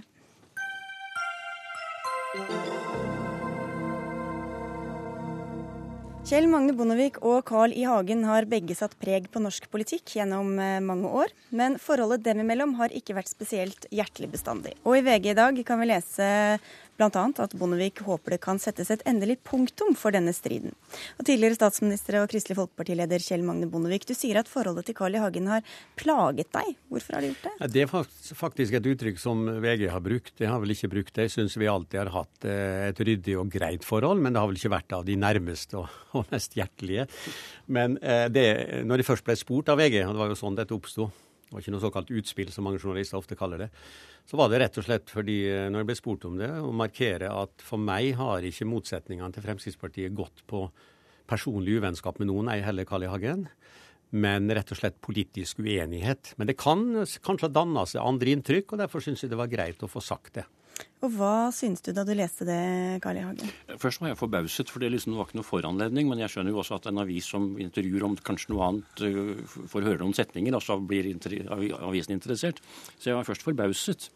Kjell Magne Bondevik og Carl I. Hagen har begge satt preg på norsk politikk gjennom eh, mange år, men forholdet dem imellom har ikke vært spesielt hjertelig bestandig. Og i VG i dag kan vi lese bl.a. at Bondevik håper det kan settes et endelig punktum for denne striden. Og Tidligere statsminister og Kristelig Folkepartileder Kjell Magne Bondevik, du sier at forholdet til Carl I. Hagen har plaget deg. Hvorfor har det gjort det? Det er faktisk et uttrykk som VG har brukt. Jeg har vel ikke brukt det. Jeg syns vi alltid har hatt eh, et ryddig og greit forhold, men det har vel ikke vært av de nærmeste og, (laughs) og mest hjertelige. Men eh, det, når de først ble spurt av VG, og det var jo sånn dette oppsto, det var ikke noe såkalt utspill, som mange journalister ofte kaller det. Så var det rett og slett fordi, eh, når jeg ble spurt om det, å markere at for meg har ikke motsetningene til Fremskrittspartiet gått på personlig uvennskap med noen, ei heller Carl I. Hagen, men rett og slett politisk uenighet. Men det kan kanskje danne seg andre inntrykk, og derfor syns jeg det var greit å få sagt det. Og Hva syns du da du leste det, Carl I. Hagen? Først var jeg forbauset, for det liksom var ikke noe foranledning. Men jeg skjønner jo også at en avis som intervjuer om kanskje noe annet, øh, får høre noen setninger, og så blir avisen interessert. Så jeg var først forbauset.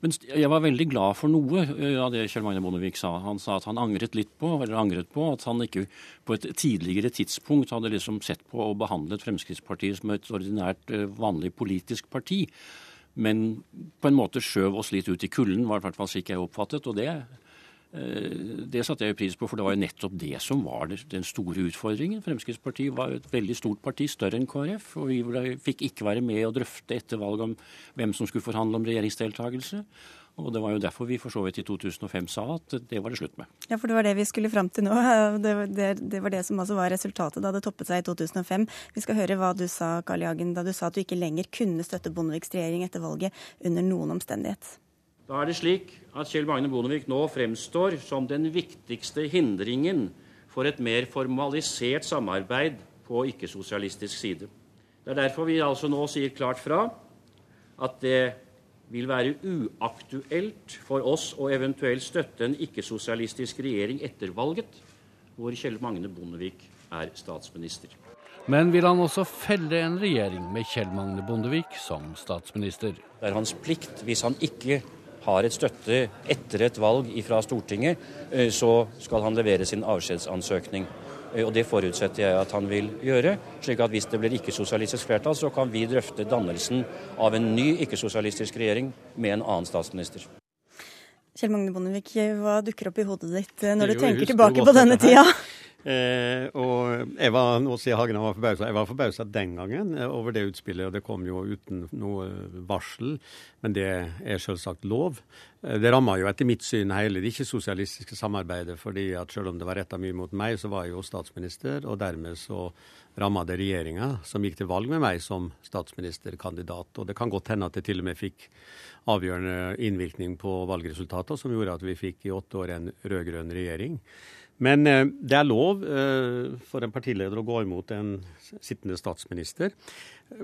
Men jeg var veldig glad for noe øh, av det Kjell Magne Bondevik sa. Han sa at han angret litt på eller angret på at han ikke på et tidligere tidspunkt hadde liksom sett på og behandlet Fremskrittspartiet som et ordinært, øh, vanlig politisk parti men på en måte skjøv oss litt ut i kulden, var i hvert fall slik jeg oppfattet. og det, eh, det satte jeg pris på, for det var jo nettopp det som var den store utfordringen. Fremskrittspartiet var et veldig stort parti, større enn KrF. Og vi fikk ikke være med og drøfte etter valget om hvem som skulle forhandle om regjeringsdeltakelse. Og Det var jo derfor vi for så vidt i 2005 sa at det var det slutt med. Ja, for det var det vi skulle fram til nå. (laughs) Det, det, det var det som altså var resultatet da det toppet seg i 2005. Vi skal høre hva du sa, Carl Jagen, da du sa at du ikke lenger kunne støtte Bondeviks regjering etter valget under noen omstendighet. Da er det slik at Kjell Magne Bondevik nå fremstår som den viktigste hindringen for et mer formalisert samarbeid på ikke-sosialistisk side. Det er derfor vi altså nå sier klart fra at det vil være uaktuelt for oss å eventuelt støtte en ikke-sosialistisk regjering etter valget, hvor Kjell Magne Bondevik er statsminister. Men vil han også felle en regjering med Kjell Magne Bondevik som statsminister? Det er hans plikt, hvis han ikke har et støtte etter et valg fra Stortinget, eh, så skal han levere sin avskjedsansøkning. Eh, og Det forutsetter jeg at han vil gjøre. slik at hvis det blir ikke-sosialistisk flertall, så kan vi drøfte dannelsen av en ny ikke-sosialistisk regjering med en annen statsminister. Kjell Magne Bondevik, hva dukker opp i hodet ditt eh, når du tenker tilbake på denne tida? Eh, og jeg var, nå sier Hagen var forbausa. Jeg var forbausa den gangen eh, over det utspillet, og det kom jo uten noe varsel. Men det er selvsagt lov. Eh, det ramma jo etter mitt syn hele det ikke-sosialistiske samarbeidet. fordi at selv om det var retta mye mot meg, så var jeg jo statsminister, og dermed så ramma det regjeringa, som gikk til valg med meg som statsministerkandidat. Og det kan godt hende at det til og med fikk avgjørende innvirkning på valgresultatet, som gjorde at vi fikk i åtte år en rød-grønn regjering. Men eh, det er lov eh, for en partileder å gå imot en sittende statsminister.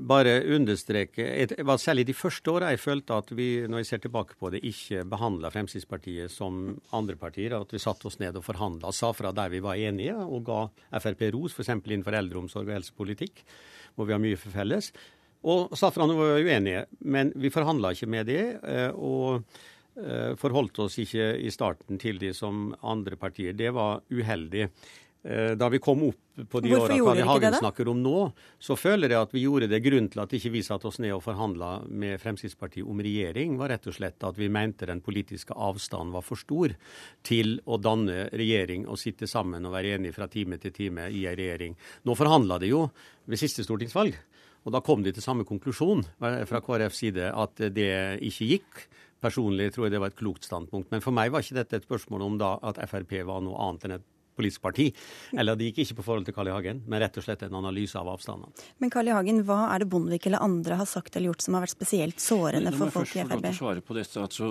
Bare understreke Det var særlig de første åra jeg følte at vi, når jeg ser tilbake på det, ikke behandla Fremskrittspartiet som andre partier. At vi satte oss ned og forhandla, sa fra der vi var enige, og ga Frp ros, f.eks. innenfor eldreomsorg og helsepolitikk, hvor vi har mye for felles. Og sa fra når vi var uenige, men vi forhandla ikke med det. Eh, og forholdt oss ikke i starten til de som andre partier. Det var uheldig. Eh, da vi kom opp på de åra Kari Hagen snakker om nå, så føler jeg at vi gjorde det. Grunnen til at ikke vi satte oss ned og forhandla med Fremskrittspartiet om regjering, var rett og slett at vi mente den politiske avstanden var for stor til å danne regjering og sitte sammen og være enige fra time til time i ei regjering. Nå forhandla de jo ved siste stortingsvalg. Og da kom de til samme konklusjon fra KrFs side, at det ikke gikk. Personlig tror jeg det var et klokt standpunkt. Men for meg var ikke dette et spørsmål om da at Frp var noe annet enn et politisk parti. Eller det gikk ikke på forhold til Carl I. Hagen, men rett og slett en analyse av avstandene. Men Carl I. Hagen, hva er det Bondevik eller andre har sagt eller gjort som har vært spesielt sårende for folk i Frp? Nå må jeg først få svare på dette. Altså,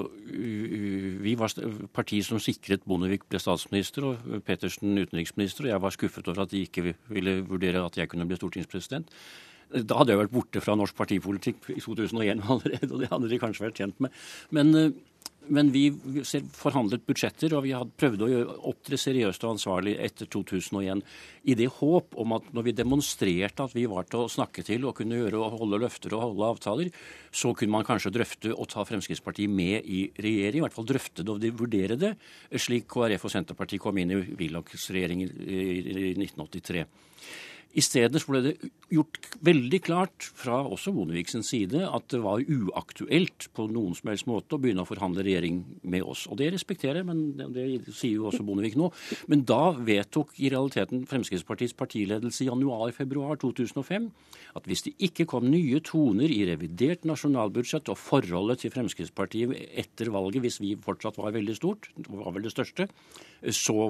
vi var partiet som sikret Bondevik ble statsminister og Pettersen utenriksminister, og jeg var skuffet over at de ikke ville vurdere at jeg kunne bli stortingspresident. Da hadde jeg vært borte fra norsk partipolitikk i 2001 (laughs) allerede, og det hadde de kanskje vært tjent med. Men men vi forhandlet budsjetter, og vi hadde prøvd å opptre seriøst og ansvarlig etter 2001 i det håp om at når vi demonstrerte at vi var til å snakke til og kunne gjøre og holde løfter og holde avtaler, så kunne man kanskje drøfte å ta Fremskrittspartiet med i regjering. I hvert fall drøfte det og vurdere det, slik KrF og Senterpartiet kom inn i Willochs regjering i 1983. I stedet ble det gjort veldig klart fra også Bondeviks side at det var uaktuelt på noen som helst måte å begynne å forhandle regjering med oss. Og det respekterer jeg, men det, sier jo også Bondevik nå. Men da vedtok i realiteten Fremskrittspartiets partiledelse i januar-februar 2005 at hvis det ikke kom nye toner i revidert nasjonalbudsjett og forholdet til Fremskrittspartiet etter valget, hvis vi fortsatt var veldig stort, var vel det største, så,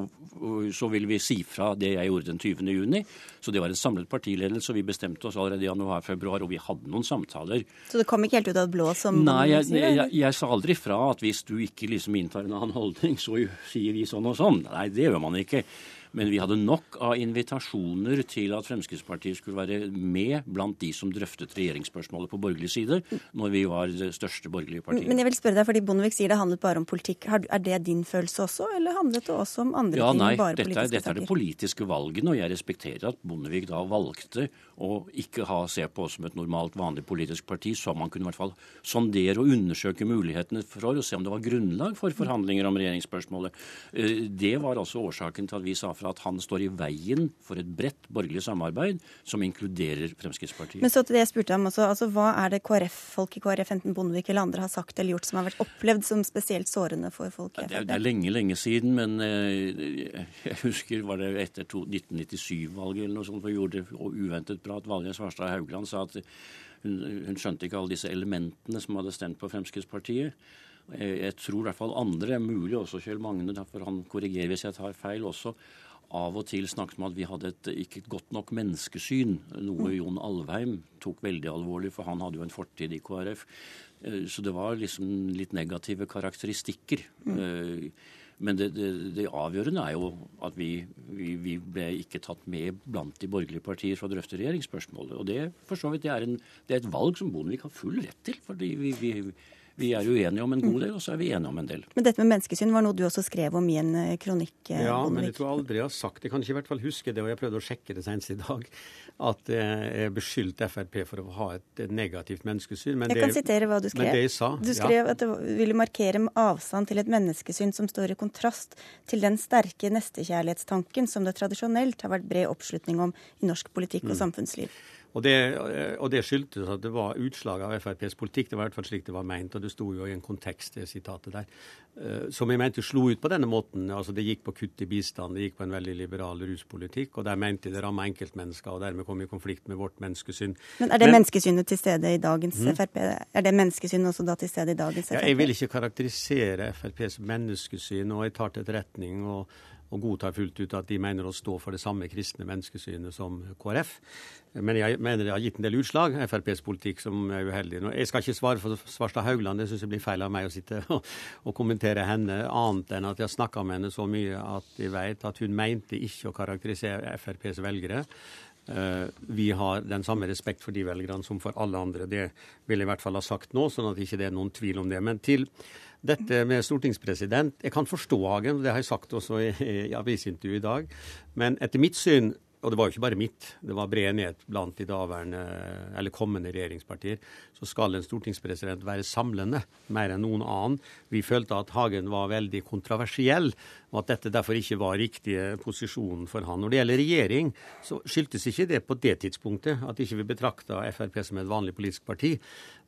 så ville vi si fra det jeg gjorde den 20. juni. Så det var en samlet partiledelse, og vi bestemte oss allerede i januar-februar, og vi hadde noen samtaler. Så det kom ikke helt ut av det blå som Nei, jeg, jeg, jeg, jeg, sa aldri fra at hvis du ikke liksom inntar en annen holdning, så sier vi sånn og sånn. Nei, det gjør man ikke. Men vi hadde nok av invitasjoner til at Fremskrittspartiet skulle være med blant de som drøftet regjeringsspørsmålet på borgerlig side, når vi var det største borgerlige partiet. Men jeg vil spørre deg, fordi Bondevik sier det handlet bare om politikk. Er det din følelse også, eller handlet det også om andre ja, ting? Nei, bare dette nei, dette er det politiske valgene, og jeg respekterer at Bondevik da valgte å ikke ha, se på oss som et normalt, vanlig politisk parti, så man kunne i hvert fall sondere og undersøke mulighetene for å se om det var grunnlag for forhandlinger om regjeringsspørsmålet. Eh, det var altså årsaken til at vi sa fra at han står i veien for et bredt borgerlig samarbeid som inkluderer Fremskrittspartiet. Men så til det jeg spurte om også, altså Hva er det KrF, folk i KrF, enten Bondevik eller andre, har sagt eller gjort som har vært opplevd som spesielt sårende for folk i Frp? Det, det, er lenge, lenge siden, men eh, jeg husker var det etter 1997-valget eller noe sånt, vi gjorde det uventet bra at Valje Svarstad Haugland sa at hun, hun skjønte ikke alle disse elementene som hadde stemt på Fremskrittspartiet. Jeg tror i hvert fall andre, mulig også Kjell Magne, derfor han korrigerer hvis jeg tar feil også, av og til snakket om at vi hadde et ikke godt nok menneskesyn, noe mm. Jon Alvheim tok veldig alvorlig, for han hadde jo en fortid i KrF. Eh, så det var liksom litt negative karakteristikker. Mm. Men det, det, det, avgjørende er jo at vi, vi, vi, ble ikke tatt med blant de borgerlige partier for å drøfte regjeringsspørsmålet. Og det for så vidt det er, en, det er et valg som Bondevik har full rett til. fordi vi, vi vi er uenige om en god del, og så er vi enige om en del. Men dette med menneskesyn var noe du også skrev om i en eh, kronikk? Eh, ja, men jeg tror aldri jeg har sagt det. Jeg kan ikke i hvert fall huske det, og jeg prøvde å sjekke det senest i dag, at jeg beskyldte Frp for å ha et negativt menneskesyn. Men jeg kan sitere hva du skrev. Men det jeg sa, du skrev ja. at det ville markere med avstand til et menneskesyn som står i kontrast til den sterke nestekjærlighetstanken som det tradisjonelt har vært bred oppslutning om i norsk politikk og mm. samfunnsliv. Og det, og det, skyldtes at det var utslag av FrPs politikk. Det var i hvert fall slik det var meint, og det sto jo i en kontekst, det sitatet der. Eh, som jeg mente slo ut på denne måten. altså Det gikk på kutt i bistand, det gikk på en veldig liberal ruspolitikk. Og der mente de det ramma enkeltmennesker, og dermed kom i konflikt med vårt menneskesyn. Men er det Men, menneskesynet til stede i dagens hmm? Frp? Er det menneskesynet også da til stede i dagens Frp? Ja, jeg vil ikke karakterisere FrPs menneskesyn, og jeg tar til etterretning og og godtar fullt ut at de mener å stå for det samme kristne menneskesynet som KrF. Men jeg mener det har gitt en del utslag, FrPs politikk, som er uheldig. Jeg skal ikke svare for Svarstad Haugland, det syns jeg blir feil av meg å sitte og, og kommentere henne, annet enn at jeg har snakka med henne så mye at jeg vet at hun mente ikke å karakterisere FrPs velgere. Uh, vi har den samme respekt for de velgerne som for alle andre. Det vil jeg i hvert fall ha sagt nå, sånn at ikke det er noen tvil om det. Men til dette med stortingspresident Jeg kan forstå Hagen, det har jeg sagt også i, i i dag. Men etter mitt syn og det var jo ikke bare mitt, det var bred enighet blant de daværende eller kommende regjeringspartier, så skal en stortingspresident være samlende mer enn noen annen. Vi følte at Hagen var veldig kontroversiell, og at dette derfor ikke var riktige posisjonen for han. Når det gjelder regjering, så skyldtes ikke det på det tidspunktet at ikke vi betrakta Frp som et vanlig politisk parti.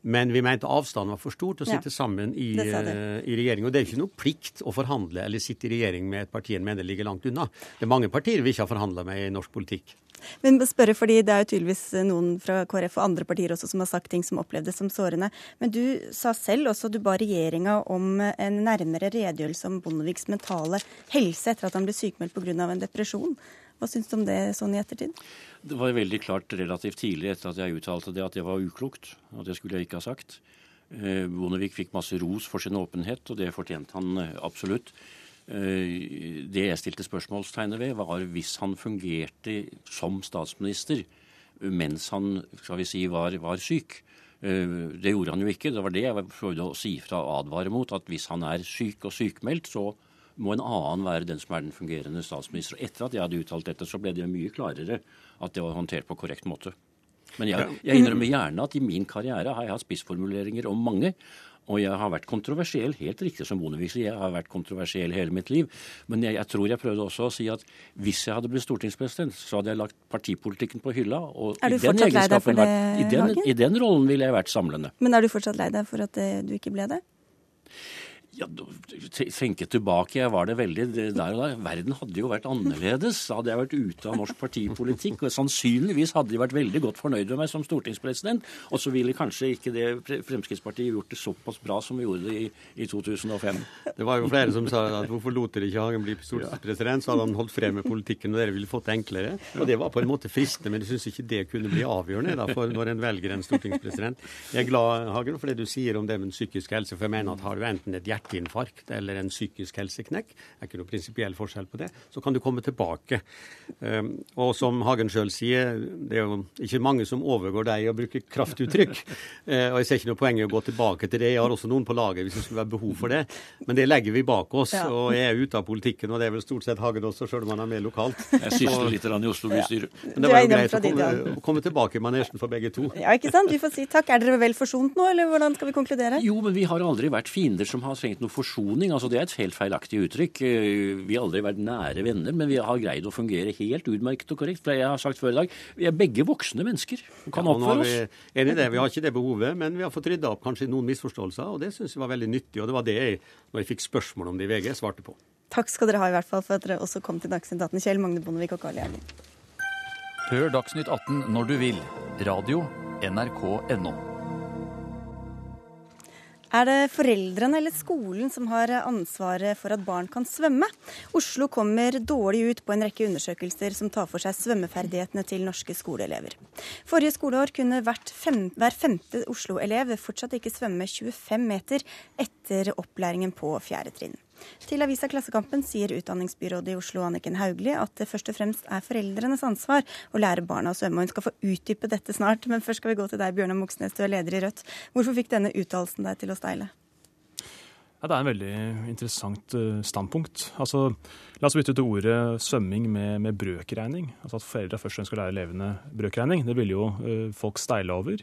Men vi mente avstanden var for stor til å sitte ja, sammen i, uh, i, regjering. Og det er ikke noe plikt å forhandle eller sitte i regjering med et parti en mener ligger langt unna. Det er mange partier vi ikke har forhandla med i norsk politikk. Men spørre, fordi Det er jo tydeligvis noen fra KrF og andre partier også som har sagt ting som opplevdes som sårende. Men du sa selv også du ba regjeringa om en nærmere redegjørelse om Bondeviks mentale helse etter at han ble sykemeldt pga. en depresjon. Hva syns du om det sånn i ettertid? Det var veldig klart relativt tidlig etter at jeg uttalte det at det var uklokt. Og det skulle jeg ikke ha sagt. Eh, Bondevik fikk masse ros for sin åpenhet, og det fortjente han eh, absolutt. Eh, det jeg stilte spørsmålstegnet ved, var hvis han fungerte som statsminister mens han skal vi si, var, var syk. Det gjorde han jo ikke. Det var det jeg prøvde å si fra og advare mot. At hvis han er syk og sykmeldt, så må en annen være den som er den fungerende statsminister. Og etter at jeg hadde uttalt dette, så ble det mye klarere at det var håndtert på korrekt måte. Men jeg, jeg innrømmer gjerne at i min karriere har jeg hatt spissformuleringer om mange. Og jeg har vært kontroversiell, helt riktig som Bondevik sier, jeg har vært kontroversiell hele mitt liv. Men jeg, jeg, tror jeg prøvde også å si at hvis jeg hadde blitt stortingspresident, så hadde jeg lagt partipolitikken på hylla. Og fortsatt lei deg for det, vært, i, den, I den rollen ville jeg vært samlende. Men er du fortsatt lei deg for at eh, du ikke ble det? Ja, tenke tilbake, jeg var det veldig der og da. Verden hadde jo vært annerledes. Hadde jeg vært ute av norsk partipolitikk. Og sannsynligvis hadde de vært veldig godt fornøyd med meg som stortingspresident. Og så ville kanskje ikke det Fremskrittspartiet gjort det såpass bra som vi gjorde det i, i 2005. Det var jo flere som sa at hvorfor lot dere ikke Hagen bli stortingspresident? Så hadde han holdt fred med politikken, og dere ville fått det enklere. Og det var på en måte fristende, men jeg syns ikke det kunne bli avgjørende da, for når en velger en stortingspresident. Jeg er glad, Hagen, for det du sier om det med psykisk helse, for jeg mener at har du enten et hjerte hjerteinfarkt eller en psykisk helseknekk, det er ikke noe prinsipiell forskjell på det, så kan du komme tilbake. Um, og som Hagen sjøl sier, det er jo ikke mange som overgår deg i å bruke kraftuttrykk. Uh, (laughs) og jeg ser ikke noe poeng i å gå tilbake til det. Jeg har også noen på laget hvis det skulle være behov for det. Men det legger vi bak oss. Ja. Og jeg er ute av politikken, og det er vel stort sett Hagen også, sjøl om han er med lokalt. Jeg sysler litt i Oslo bystyre. Ja. Men det var jo greit å komme, å komme tilbake i manesjen for begge to. Ja, ikke sant. Vi får si takk. Er dere vel forsont nå, eller hvordan skal vi konkludere? Jo, men vi har aldri vært fiender som har trengt noe forsoning. altså Det er et helt feilaktig uttrykk. Eh, vi har aldri vært nære venner, men vi har greid å fungere helt utmerket og korrekt. Jeg har sagt før i dag, vi er begge voksne mennesker og kan ja, oppføre oss. Enig i det. Vi har ikke det behovet, men vi har fått rydda opp kanskje noen misforståelser, og det syns jeg var veldig nyttig. Og det var det jeg, når jeg fikk spørsmål om det i VG, svarte på. Takk skal dere ha i hvert fall for at dere også kom til Dagsnytt 18, Kjell Magne Bondevik og Karl Gjerling. Hør Dagsnytt 18 når du vil. Radio NRK.no. Er det foreldrene eller skolen som har ansvaret for at barn kan svømme? Oslo kommer dårlig ut på en rekke undersøkelser som tar for seg svømmeferdighetene til norske skoleelever. Forrige skoleår kunne fem, hver femte Oslo-elev fortsatt ikke svømme 25 meter etter opplæringen på fjerde trinn. Til avisa Klassekampen sier utdanningsbyrådet i Oslo Anniken Hauglie at det først og fremst er foreldrenes ansvar å lære barna å svømme. Hun skal få utdype dette snart, men først skal vi gå til deg, Bjørnar Moxnes, du er leder i Rødt. Hvorfor fikk denne uttalelsen deg til å steile? Ja, det er en veldig interessant uh, standpunkt. Altså, la oss bytte ut ordet svømming med, med brøkregning. Altså At foreldre først og fremst skal lære elevene brøkregning. Det ville jo uh, folk steile over.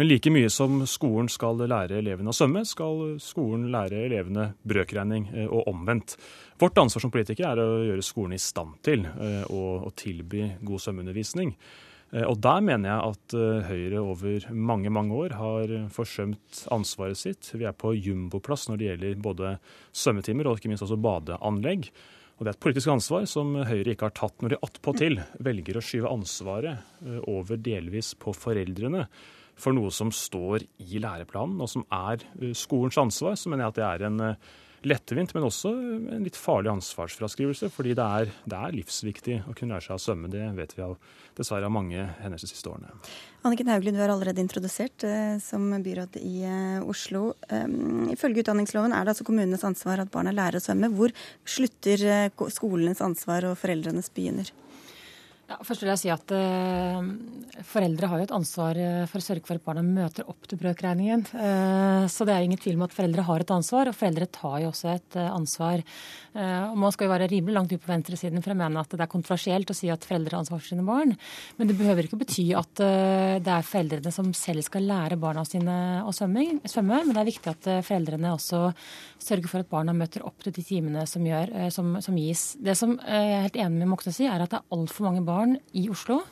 Men like mye som skolen skal lære elevene å svømme, skal skolen lære elevene brøkregning, uh, og omvendt. Vårt ansvar som politikere er å gjøre skolen i stand til å, å tilby god svømmeundervisning. Eh, og der mener jeg at eh, Høyre over mange mange år har forsømt ansvaret sitt. Vi er på jumboplass når det gjelder både svømmetimer og ikke minst også badeanlegg. Og Det er et politisk ansvar som Høyre ikke har tatt når de attpåtil velger å skyve ansvaret eh, over delvis på foreldrene for noe som står i læreplanen og som er skolens ansvar. Så mener jeg at det er en lettvint, men også en litt farlig ansvarsfraskrivelse. Fordi det er, det er, livsviktig å kunne lære seg å svømme. Det vet vi av, dessverre av mange hendelser de siste årene. Anniken Hauglie, du er allerede introdusert eh, som byråd i eh, Oslo. Um, ifølge utdanningsloven er det altså kommunenes ansvar at barna lærer å svømme. Hvor slutter eh, skolenes ansvar og foreldrenes begynner? Ja, først vil jeg si at uh, Foreldre har jo et ansvar eh, for å sørge for at barna møter opp til brøkregningen. Uh, så det er ingen tvil om at foreldre har et ansvar, og foreldre tar jo også et uh, ansvar. og Man skal jo være rimelig langt ut på venstresiden for å mene at det er kontroversielt å si at foreldre har ansvar for sine barn. Men det behøver ikke bety at det er foreldrene som selv skal lære barna sine å svømme. Men det er viktig at foreldrene også sørger for at barna møter opp til de timene som, gjør, som, som gis. Det som jeg er helt enig med Moxnes i, er at det er altfor mange barn barn i Oslo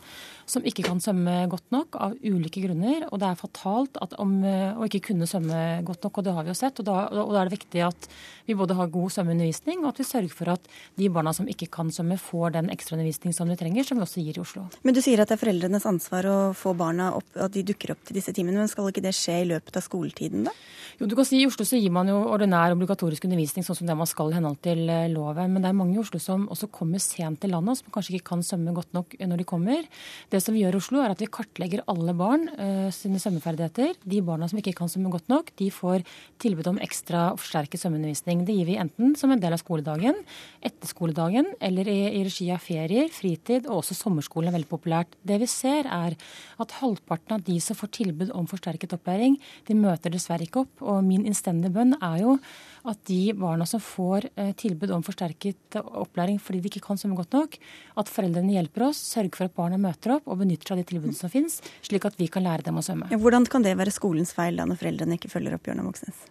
som ikke kan svømme godt nok av ulike grunner. Og det er fatalt om, å ikke kunne svømme godt nok, og det har vi jo sett. Og da, og da er det viktig at vi både har god svømmeundervisning, og at vi sørger for at de barna som ikke kan svømme, får den ekstraundervisning som de trenger, som vi også gir i Oslo. Men du sier at det er foreldrenes ansvar å få barna opp, at de dukker opp til disse timene. Men skal ikke det skje i løpet av skoletiden, da? Jo, du kan si I Oslo så gir man jo ordinær obligatorisk undervisning sånn som det man skal i henhold til eh, loven. Men det er mange i Oslo som også kommer sent til landet, som kanskje ikke kan svømme godt nok når de kommer. Det som vi gjør i Oslo, er at vi kartlegger alle barn uh, sine svømmeferdigheter. De barna som ikke kan svømme godt nok, de får tilbud om ekstra forsterket svømmeundervisning. Det gir vi enten som en del av skoledagen, etter skoledagen eller i, i regi av ferier, fritid og også sommerskolen er veldig populært. Det vi ser er at halvparten av de som får tilbud om forsterket opplæring, de møter dessverre ikke opp og min innstendige bønn er jo at de barna som får eh, tilbud om forsterket opplæring fordi de ikke kan svømme godt nok, at foreldrene hjelper oss, sørger for at barna møter opp og benytter seg av de tilbudene som finnes, slik at vi kan lære dem å svømme. Ja, hvordan kan det være skolens feil da når foreldrene ikke følger opp, Bjørnar Moxnes?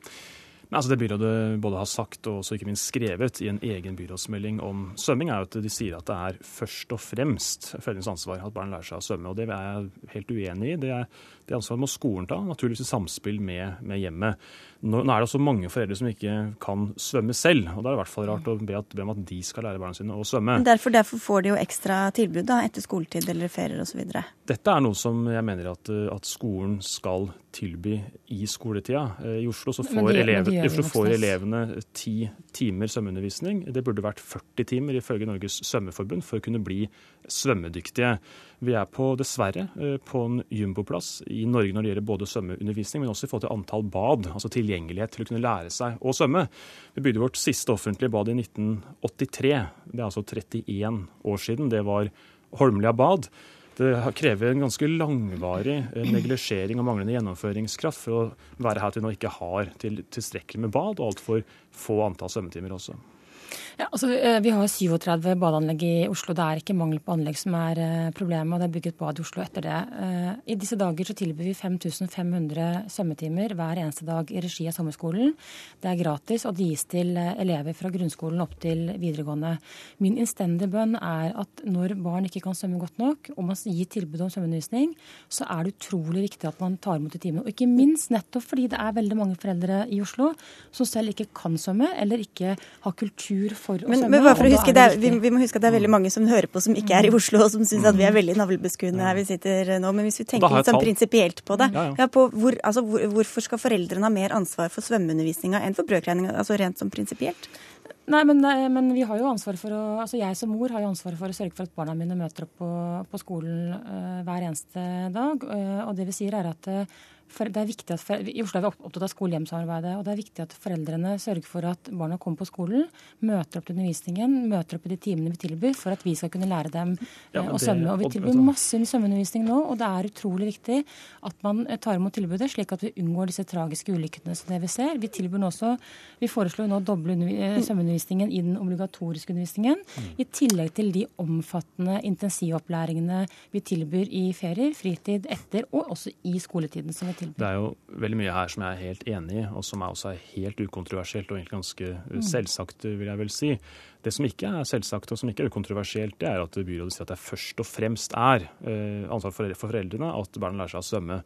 Altså det byrådet både har sagt og ikke minst skrevet i en egen byrådsmelding om svømming, er at de sier at det er først og fremst foreldrenes ansvar at barn lærer seg å svømme. og Det er jeg helt uenig i. Det, er, det ansvaret må skolen ta, naturligvis i samspill med, med hjemmet. Nå, nå, er det også mange foreldre som ikke kan svømme selv. og Da er det i hvert fall rart å be, at, be om at de skal lære barna sine å svømme. Derfor, derfor, får de jo ekstra tilbud da, etter skoletid eller ferier osv. Dette er noe som jeg mener at, at skolen skal tilby i skoletida. Eh, I Oslo, får, de, elever, de Oslo får elevene ti timer svømmeundervisning. Det burde vært 40 timer ifølge Norges svømmeforbund for å kunne bli svømmedyktige. Vi er på, dessverre eh, på en jumboplass i Norge når det gjelder både svømmeundervisning, men også i forhold til antall bad, altså tilgjengelighet til å kunne lære seg å svømme. Vi bygde vårt siste offentlige bad i 1983. Det er altså 31 år siden. Det var Holmlia bad. Det krever en ganske langvarig eh, neglisjering og manglende gjennomføringskraft for å være her til nå ikke har til, tilstrekkelig med bad og altfor få antall svømmetimer også. Ja, altså, eh, vi har 37 badeanlegg i Oslo. Det er ikke mangel på anlegg som er eh, problemet. og Det er bygget bad i Oslo etter det. Eh, I disse dager så tilbyr vi 5500 svømmetimer hver eneste dag i regi av sommerskolen. Det er gratis, og det gis til elever fra grunnskolen opp til videregående. Min innstendige bønn er at når barn ikke kan svømme godt nok, og man gir tilbud om svømmeundervisning, så er det utrolig viktig at man tar imot i timene. Og ikke minst nettopp fordi det er veldig mange foreldre i Oslo som selv ikke kan svømme, eller ikke har kultur for for å men, svømme. Men bare for å huske, er, vi, vi, må huske at det er veldig mange som hører på som ikke er i Oslo, og som syns at vi er veldig navlebeskuende her vi sitter nå. Men hvis vi tenker litt sånn prinsipielt på det, ja, ja. På hvor, altså, hvor, hvorfor skal foreldrene ha mer ansvar for svømmeundervisninga enn for brødregninga, altså rent sånn prinsipielt? Nei, men, men, vi har jo ansvar for å, altså jeg som mor har jo ansvaret for å sørge for at barna mine møter opp på, på skolen uh, hver eneste dag. Uh, og det vi sier er at uh, for det er viktig at for, I Oslo er vi opptatt av skole-hjem-samarbeidet. og Det er viktig at foreldrene sørger for at barna kommer på skolen, møter opp til undervisningen, møter opp i de timene vi tilbyr, for at vi skal kunne lære dem ja, eh, å svømme. Og Vi tilbyr masse svømmeundervisning nå, og det er utrolig viktig at man eh, tar imot tilbudet, slik at vi unngår disse tragiske ulykkene som det vi ser. Vi tilbyr også, vi foreslår nå å doble eh, svømmeundervisningen i den obligatoriske undervisningen, mm. i tillegg til de omfattende intensivopplæringene vi tilbyr i ferier, fritid, etter og også i skoletiden. som vi tilby. Det er jo veldig mye her som jeg er helt enig i, og som er også er helt ukontroversielt og egentlig ganske mm. selvsagt, vil jeg vel si. Det som ikke er selvsagt og som ikke er ukontroversielt, det er at byrådet sier at det først og fremst er eh, ansvar for, foreldrene at barna lærer seg å svømme.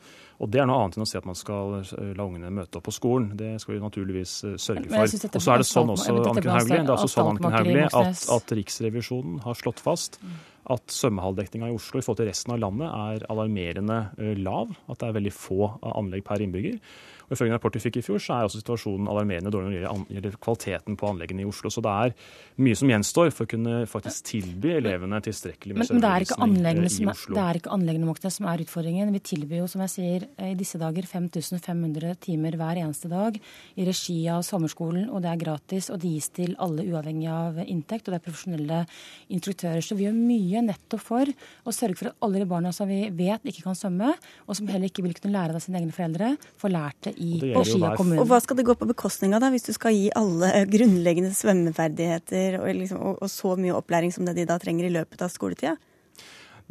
Og Det er noe annet enn å si at man skal eh, la ungene møte opp på skolen. Det skal vi naturligvis eh, sørge for. Og så er det sånn også, Anniken Hauglie, det er også sånn Anniken Hauglie, at, at Riksrevisjonen har slått fast mm at svømmehalldekninga i Oslo i forhold til resten av landet er alarmerende eh, lav. At det er veldig få anlegg per innbygger. Og Ifølge en rapport vi fikk i fjor, så er også situasjonen alarmerende dårlig når det gjelder kvaliteten på anleggene i Oslo. Så det er mye som gjenstår for å kunne faktisk tilby elevene tilstrekkelig med svømmeundervisning i Oslo. Det er ikke anleggene som er utfordringen. Vi tilbyr jo, som jeg sier, i disse dager 5500 timer hver eneste dag i regi av sommerskolen, og det er gratis. Og det gis til alle uavhengig av inntekt, og det er profesjonelle instruktører. Så vi gjør mye nettopp for å sørge for at alle de barna som vi vet ikke kan svømme, og som heller ikke vil kunne lære det av sine egne foreldre, får lært det i regi av kommunen. Og hva skal det gå på bekostning av, da, hvis du skal gi alle grunnleggende svømmeferdigheter og, liksom, og, og så mye opplæring som det de da trenger i løpet av skoletida?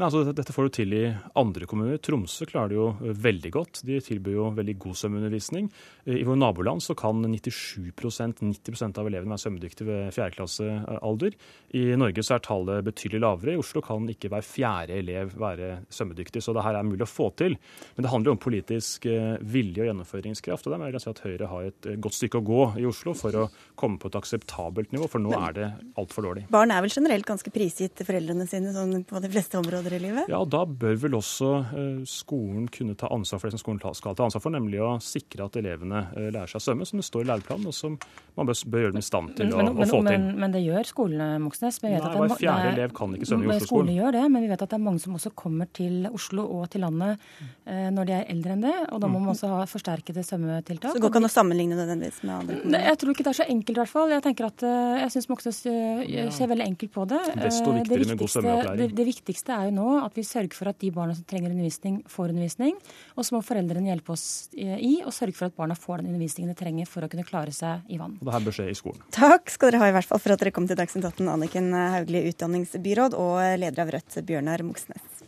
Nei, altså, dette får du til i andre kommuner. Tromsø klarer det jo eh, veldig godt. De tilbyr jo veldig god svømmeundervisning. Eh, I vår naboland så kan 97% 90% av elevene være svømmedyktige ved fjerdeklassealder. I Norge så er tallet betydelig lavere. I Oslo kan ikke hver fjerde elev være svømmedyktig. Så det her er mulig å få til. Men det handler jo om politisk eh, vilje og gjennomføringskraft. Og der vil jeg si at Høyre har et godt stykke å gå i Oslo for å komme på et akseptabelt nivå, for nå er det altfor dårlig. Barn er vel generelt ganske prisgitt foreldrene sine sånn på de fleste områder? Områder i livet? Ja, da bør vel også uh, skolen kunne ta ansvar for det som skolen skal ta ansvar for, nemlig å sikre at elevene uh, lærer seg å svømme, som det står i læreplanen, og som man bør, bør gjøre dem i stand til men, å, men, å, få men, til. Men, det gjør skolene, Moxnes. Nei, hver fjerde elev kan ikke svømme i Oslo-skolen. Skolene gjør det, men vi vet at det er mange som også kommer til Oslo og til landet uh, når de er eldre enn det, og da må man mm. også ha forsterkede svømmetiltak. Så det går ikke an å sammenligne nødvendigvis med andre kommuner? Jeg tror ikke det er så enkelt, i hvert fall. Jeg tenker at jeg syns Moxnes ser veldig enkelt på det. Desto viktigere med god svømmeopplæring. Det, det viktigste er jo nå at vi sørger for at de barna som trenger undervisning, får undervisning. Og så må foreldrene hjelpe oss i å sørge for at barna får den undervisningen de trenger for å kunne klare seg i vann. Og det her bør skje i skolen. Takk skal dere ha i hvert fall for at dere kom til Dagsnytt 18, Anniken Hauglie, utdanningsbyråd, og leder av Rødt, Bjørnar Moxnes.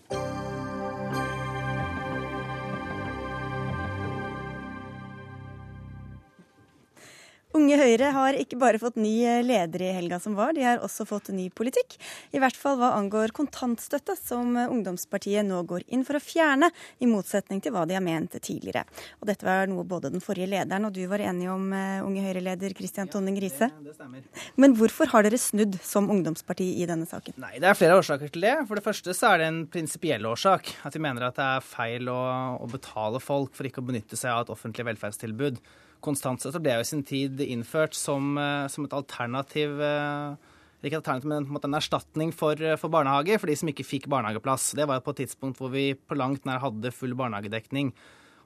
Unge Høyre har ikke bare fått ny eh, leder i helga som var, de har også fått ny politikk. I hvert fall hva angår kontantstøtte, som eh, ungdomspartiet nå går inn for å fjerne, i motsetning til hva de har ment tidligere. Og dette var noe både den forrige lederen og du var enige om, eh, Unge Høyre-leder Kristian Tonning Riise. Ja, det stemmer. Men hvorfor har dere snudd som ungdomsparti i denne saken? Nei, Det er flere årsaker til det. For det første så er det en prinsipiell årsak. At vi mener at det er feil å, å betale folk for ikke å benytte seg av et offentlig velferdstilbud kontantstøtte ble jo i sin tid innført som, eh, som et alternativ eh, ikke alternativ, men en, en erstatning for, eh, for, barnehage for de som ikke fikk barnehageplass. Det var jo på et tidspunkt hvor vi på langt nær hadde full barnehagedekning.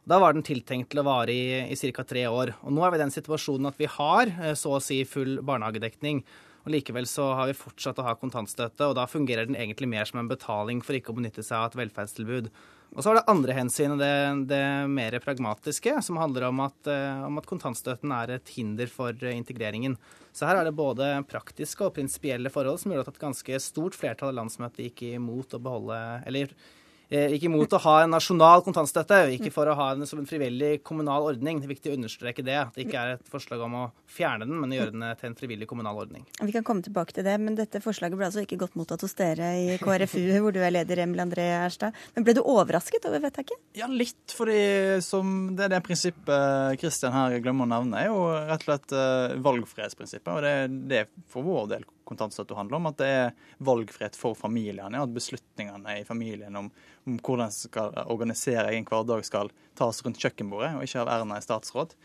Da var den tiltenkt til å vare i, i ca. tre år. Og nå er vi i den situasjonen at vi har så å si full barnehagedekning. Og Likevel så har vi fortsatt å ha kontantstøtte, og da fungerer den egentlig mer som en betaling for ikke å benytte seg av et velferdstilbud. Og så er det andre hensyn, det, det mer pragmatiske, som handler om at, eh, om at, kontantstøtten er et hinder for integreringen. Så her er det både praktiske og prinsipielle forhold som gjør at et ganske stort flertall av landsmøtet gikk imot å beholde, eller ikke imot å ha en nasjonal kontantstøtte, ikke for å ha den som en frivillig kommunal ordning. Det er viktig å understreke det. At det ikke er et forslag om å fjerne den, men å gjøre den til en frivillig kommunal ordning. Vi kan komme tilbake til det, men dette forslaget ble altså ikke godt mottatt hos dere i KrFU, (laughs) hvor du er leder, Emil André Erstad. Men ble du overrasket over vedtaket? Ja, litt. fordi som det, det prinsippet Kristian her glemmer å nevne, er jo rett og slett uh, valgfrihetsprinsippet. Og det, det er for vår del kontantstøtte handler om. At det er valgfrihet for familiene. At beslutningene i familien om, om hvordan en skal organisere egen hverdag, skal tas rundt kjøkkenbordet, og ikke av Erna i statsråd.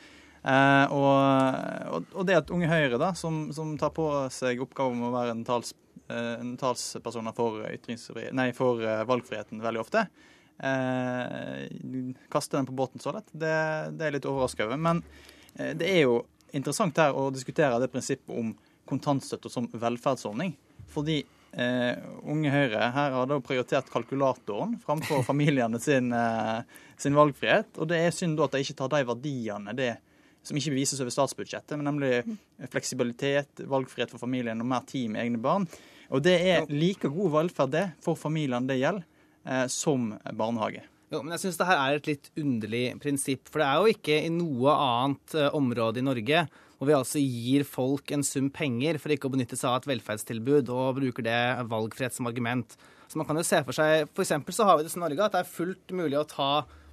Eh, og, og, det at Unge Høyre, da, som, som, tar på seg oppgaven med å være en, tals, eh, en talsperson for, nei, for uh, valgfriheten veldig ofte, eh, kaster den på båten så lett, det, det er litt overraskende. over. Men eh, det er jo interessant her å diskutere det prinsippet om kontantstøtte som velferdsordning. Fordi eh, Unge Høyre her har da prioritert kalkulatoren framfor (laughs) familiene sin, eh, sin, valgfrihet. Og det er synd da at de ikke tar de verdiene det som ikke bevises over statsbudsjettet, men nemlig fleksibilitet, valgfrihet for familien og mer tid med egne barn. Og det er like god velferd det for familiene det gjelder, eh, som barnehage. Jo, men jeg syns det her er et litt underlig prinsipp. For det er jo ikke i noe annet eh, område i Norge hvor vi altså gir folk en sum penger for ikke å benytte seg av et velferdstilbud, og bruker det valgfrihet som argument. Så man kan jo se for seg, F.eks. så har vi det i Norge at det er fullt mulig å ta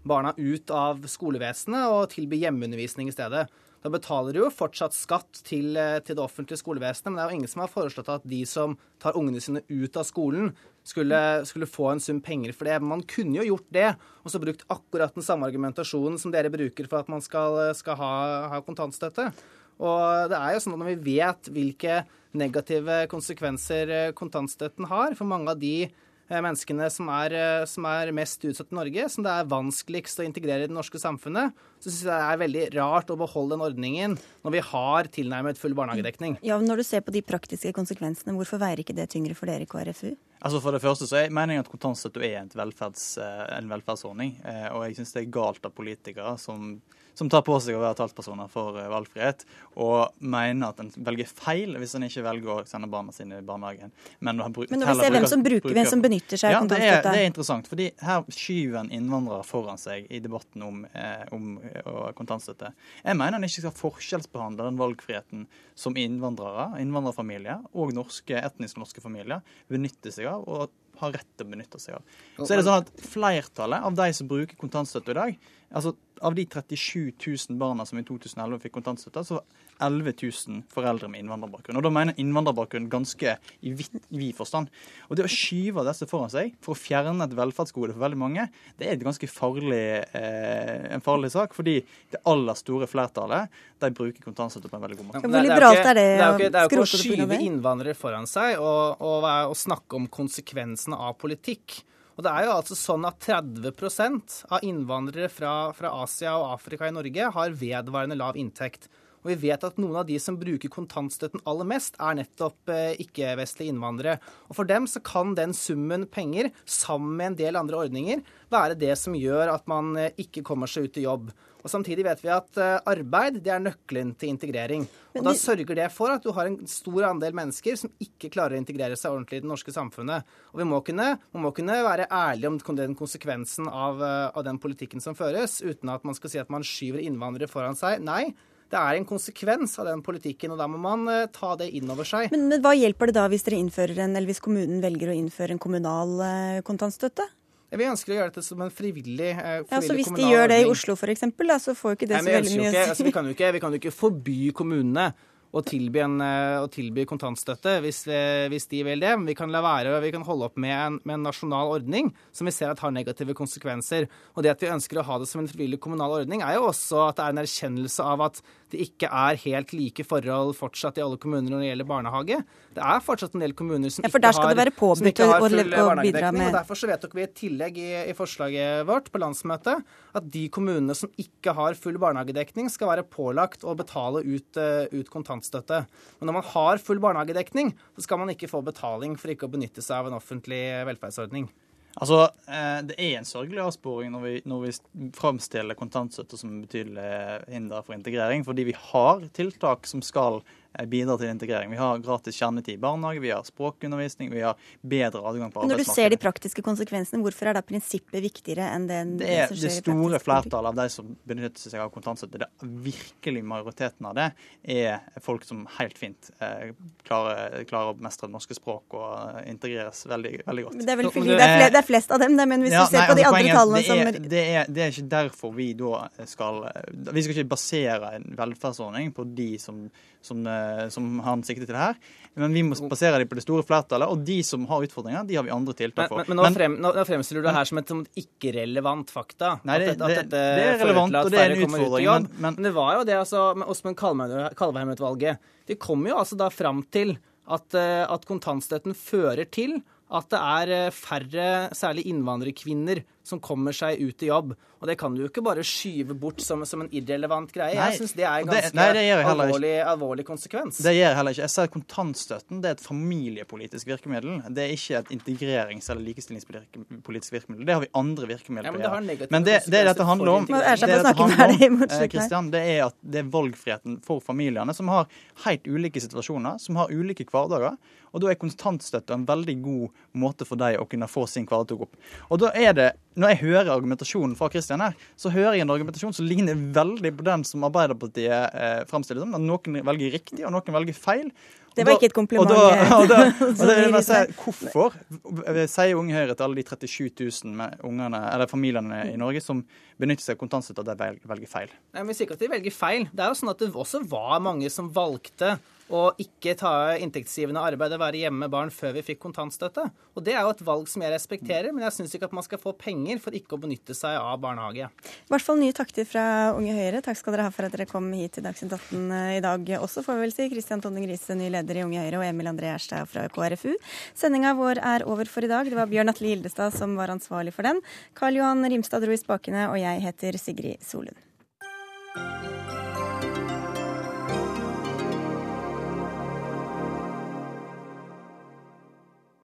barna ut av skolevesenet og tilby hjemmeundervisning i stedet. Da betaler du jo fortsatt skatt til, eh, til, det offentlige skolevesenet, men det er jo ingen som har foreslått at de som tar ungene sine ut av skolen, skulle, skulle, få en sum penger for det. Man kunne jo gjort det, og så brukt akkurat den samme argumentasjonen som dere bruker for at man skal, skal ha, ha kontantstøtte. Og det er jo sånn at når vi vet hvilke negative konsekvenser eh, kontantstøtten har for mange av de eh, menneskene som er, eh, som er, mest utsatt i Norge, som det er vanskeligst å integrere i det norske samfunnet, så syns jeg det er veldig rart å beholde den ordningen når vi har tilnærmet full barnehagedekning. Ja, men Når du ser på de praktiske konsekvensene, hvorfor veier ikke det tyngre for dere i KrFU? Altså For det første så er mener jeg at kontantstøtte er velferds, en velferdsordning. Og jeg syns det er galt av politikere som som tar på seg å være talspersoner for eh, valgfrihet, og mener at en velger feil hvis en ikke velger å sende barna sine i barnehagen. Men, men når vi ser hvem som, bruker, hvem som benytter seg av ja, kontantstøtte det det er interessant, fordi her skyver en innvandrere foran seg i debatten om, eh, om eh, kontantstøtte. Jeg mener en ikke skal forskjellsbehandle den valgfriheten som innvandrere, innvandrerfamilier og norske, etnisk norske familier benytter seg av. og har rett til å benytte seg av. Så er det sånn at Flertallet av de som bruker kontantstøtte i dag, altså av de 37 000 barna som i 2011 fikk kontantstøtte, så var 11 000 foreldre med innvandrerbakgrunn. Og Da mener innvandrerbakgrunn ganske i vid forstand. Og Det å skyve disse foran seg for å fjerne et velferdsgode for veldig mange, det er et ganske farlig, eh, en farlig sak. Fordi det aller store flertallet de bruker kontantstøtte på en veldig god måte. Hvor liberalt er det? Det er jo ikke, det er jo ikke å skyve innvandrere foran seg og, og, og snakke om konsekvensene av politikk. Og det er jo altså sånn at 30% av innvandrere fra, fra, Asia og Afrika i Norge har vedvarende lav inntekt. Og vi vet at noen av de som bruker kontantstøtten aller mest, er nettopp eh, ikke-vestlige innvandrere. Og for dem så kan den summen penger, sammen med en del andre ordninger, være det som gjør at man eh, ikke kommer seg ut i jobb. Og Samtidig vet vi at uh, arbeid det er nøkkelen til integrering. Og Da sørger det for at du har en stor andel mennesker som ikke klarer å integrere seg ordentlig i det norske samfunnet. Og vi må kunne, vi må kunne være ærlige om den konsekvensen av, av den politikken som føres, uten at man skal si at man skyver innvandrere foran seg. Nei, det er en konsekvens av den politikken, og da må man uh, ta det inn over seg. Men, men, hva hjelper det da hvis dere innfører en, eller hvis kommunen velger å innføre en kommunal uh, kontantstøtte? Vi ønsker å gjøre dette som en frivillig, eh, frivillig ja, så Hvis de gjør det i Oslo f.eks., så får ikke det Nei, så veldig mye å si. Altså, vi, kan ikke, vi kan jo ikke forby kommunene å tilby, en, eh, å tilby kontantstøtte hvis, hvis, de vil det. Men vi kan la være, vi kan holde opp med en, med en, nasjonal ordning som vi ser at har negative konsekvenser. Og det at vi ønsker å ha det som en frivillig kommunal ordning, er jo også at det er en erkjennelse av at det ikke er helt like forhold fortsatt i alle kommuner når det gjelder barnehage. Det er fortsatt en del kommuner som, ja, skal har, det være påbudt å, å bidra med og Derfor så vedtok vi et tillegg i, i, forslaget vårt på landsmøtet at de kommunene som ikke har full barnehagedekning, skal være pålagt å betale ut, uh, ut kontantstøtte. Men når man har full barnehagedekning, så skal man ikke få betaling for ikke å benytte seg av en offentlig velferdsordning. Altså, eh, Det er en sørgelig avsporing når vi, når vi framstiller kontantstøtte som betydelig hinder for integrering, fordi vi har tiltak som skal bidrar til integrering. Vi har gratis kjernetid i barnehage, vi har språkundervisning, vi har bedre adgang på arbeidsmarkedet. Når du ser de praktiske konsekvensene, hvorfor er da prinsippet viktigere enn det, det, er, det store flertallet av de som benytter seg av kontantstøtte, det virkelig majoriteten av det, er folk som helt fint eh, klarer, klarer, å mestre det norske språk og eh, integreres veldig, veldig godt. Det er vel fordi det er, flest, det er flest av dem, men hvis ja, du ser nei, på de andre tallene det er, som det er, det er ikke derfor vi da skal Vi skal ikke basere en velferdsordning på de som som, eh, som han sikter til her. Men vi må basere dem på det store flertallet, og de som har utfordringer, de har vi andre tiltak for. Men, men, men nå, frem, nå, fremstiller du det her som et ikke-relevant fakta. Nei, det, det, det, det er relevant, og det er en utfordring. Men, men, det var jo det altså, med Åsmund Kalvheim-utvalget. De kom jo altså da fram til at, eh, at kontantstøtten fører til at det er eh, færre, særlig innvandrerkvinner, som kommer seg ut i jobb. Og det kan du jo ikke bare skyve bort som, som en irrelevant greie. Nei, jeg syns det er en ganske det, nei, det alvorlig, alvorlig, konsekvens. Det gjør jeg heller ikke. Jeg ser kontantstøtten det er et familiepolitisk virkemiddel. Det er ikke et integrerings- eller likestillingspolitisk virkemiddel. Det har vi andre virkemidler. Ja, men, men det, det dette handler om, det, dette handler om eh, Christian, det er at det er valgfriheten for familiene, som har helt ulike situasjoner, som har ulike hverdager. Og da er kontantstøtte en veldig god måte for dem å kunne få sin hverdag opp. Og da er det når jeg hører argumentasjonen fra Kristian her, så hører jeg en argumentasjon som ligner veldig på den som Arbeiderpartiet eh, framstiller som. Noen velger riktig, og noen velger feil. Det var ikke et kompliment. (laughs) Og, da, og, da, og det vil (laughs) jeg si, Hvorfor sier Unge Høyre til alle de 37 000 med eller familiene i Norge som benytter seg av kontantstøtte, at de velger feil? Nei, men Vi sier ikke at de velger feil. Det er jo sånn at det også var mange som valgte å ikke ta inntektsgivende arbeid og være hjemme med barn før vi fikk kontantstøtte. Og Det er jo et valg som jeg respekterer, men jeg syns ikke at man skal få penger for ikke å benytte seg av barnehage. I hvert fall nye takter fra Unge Høyre. Takk skal dere ha for at dere kom hit til Dagsnytt 18 eh, i dag også, får vi vel si. Kristian Tonning Riise, ny leder i Unge Høyre, og Emil André Gjerstad fra KrFU. Sendinga vår er over for i dag. Det var Bjørn Atle Gildestad som var ansvarlig for den. Karl Johan Rimstad dro i spakene, og jeg heter Sigrid Solund.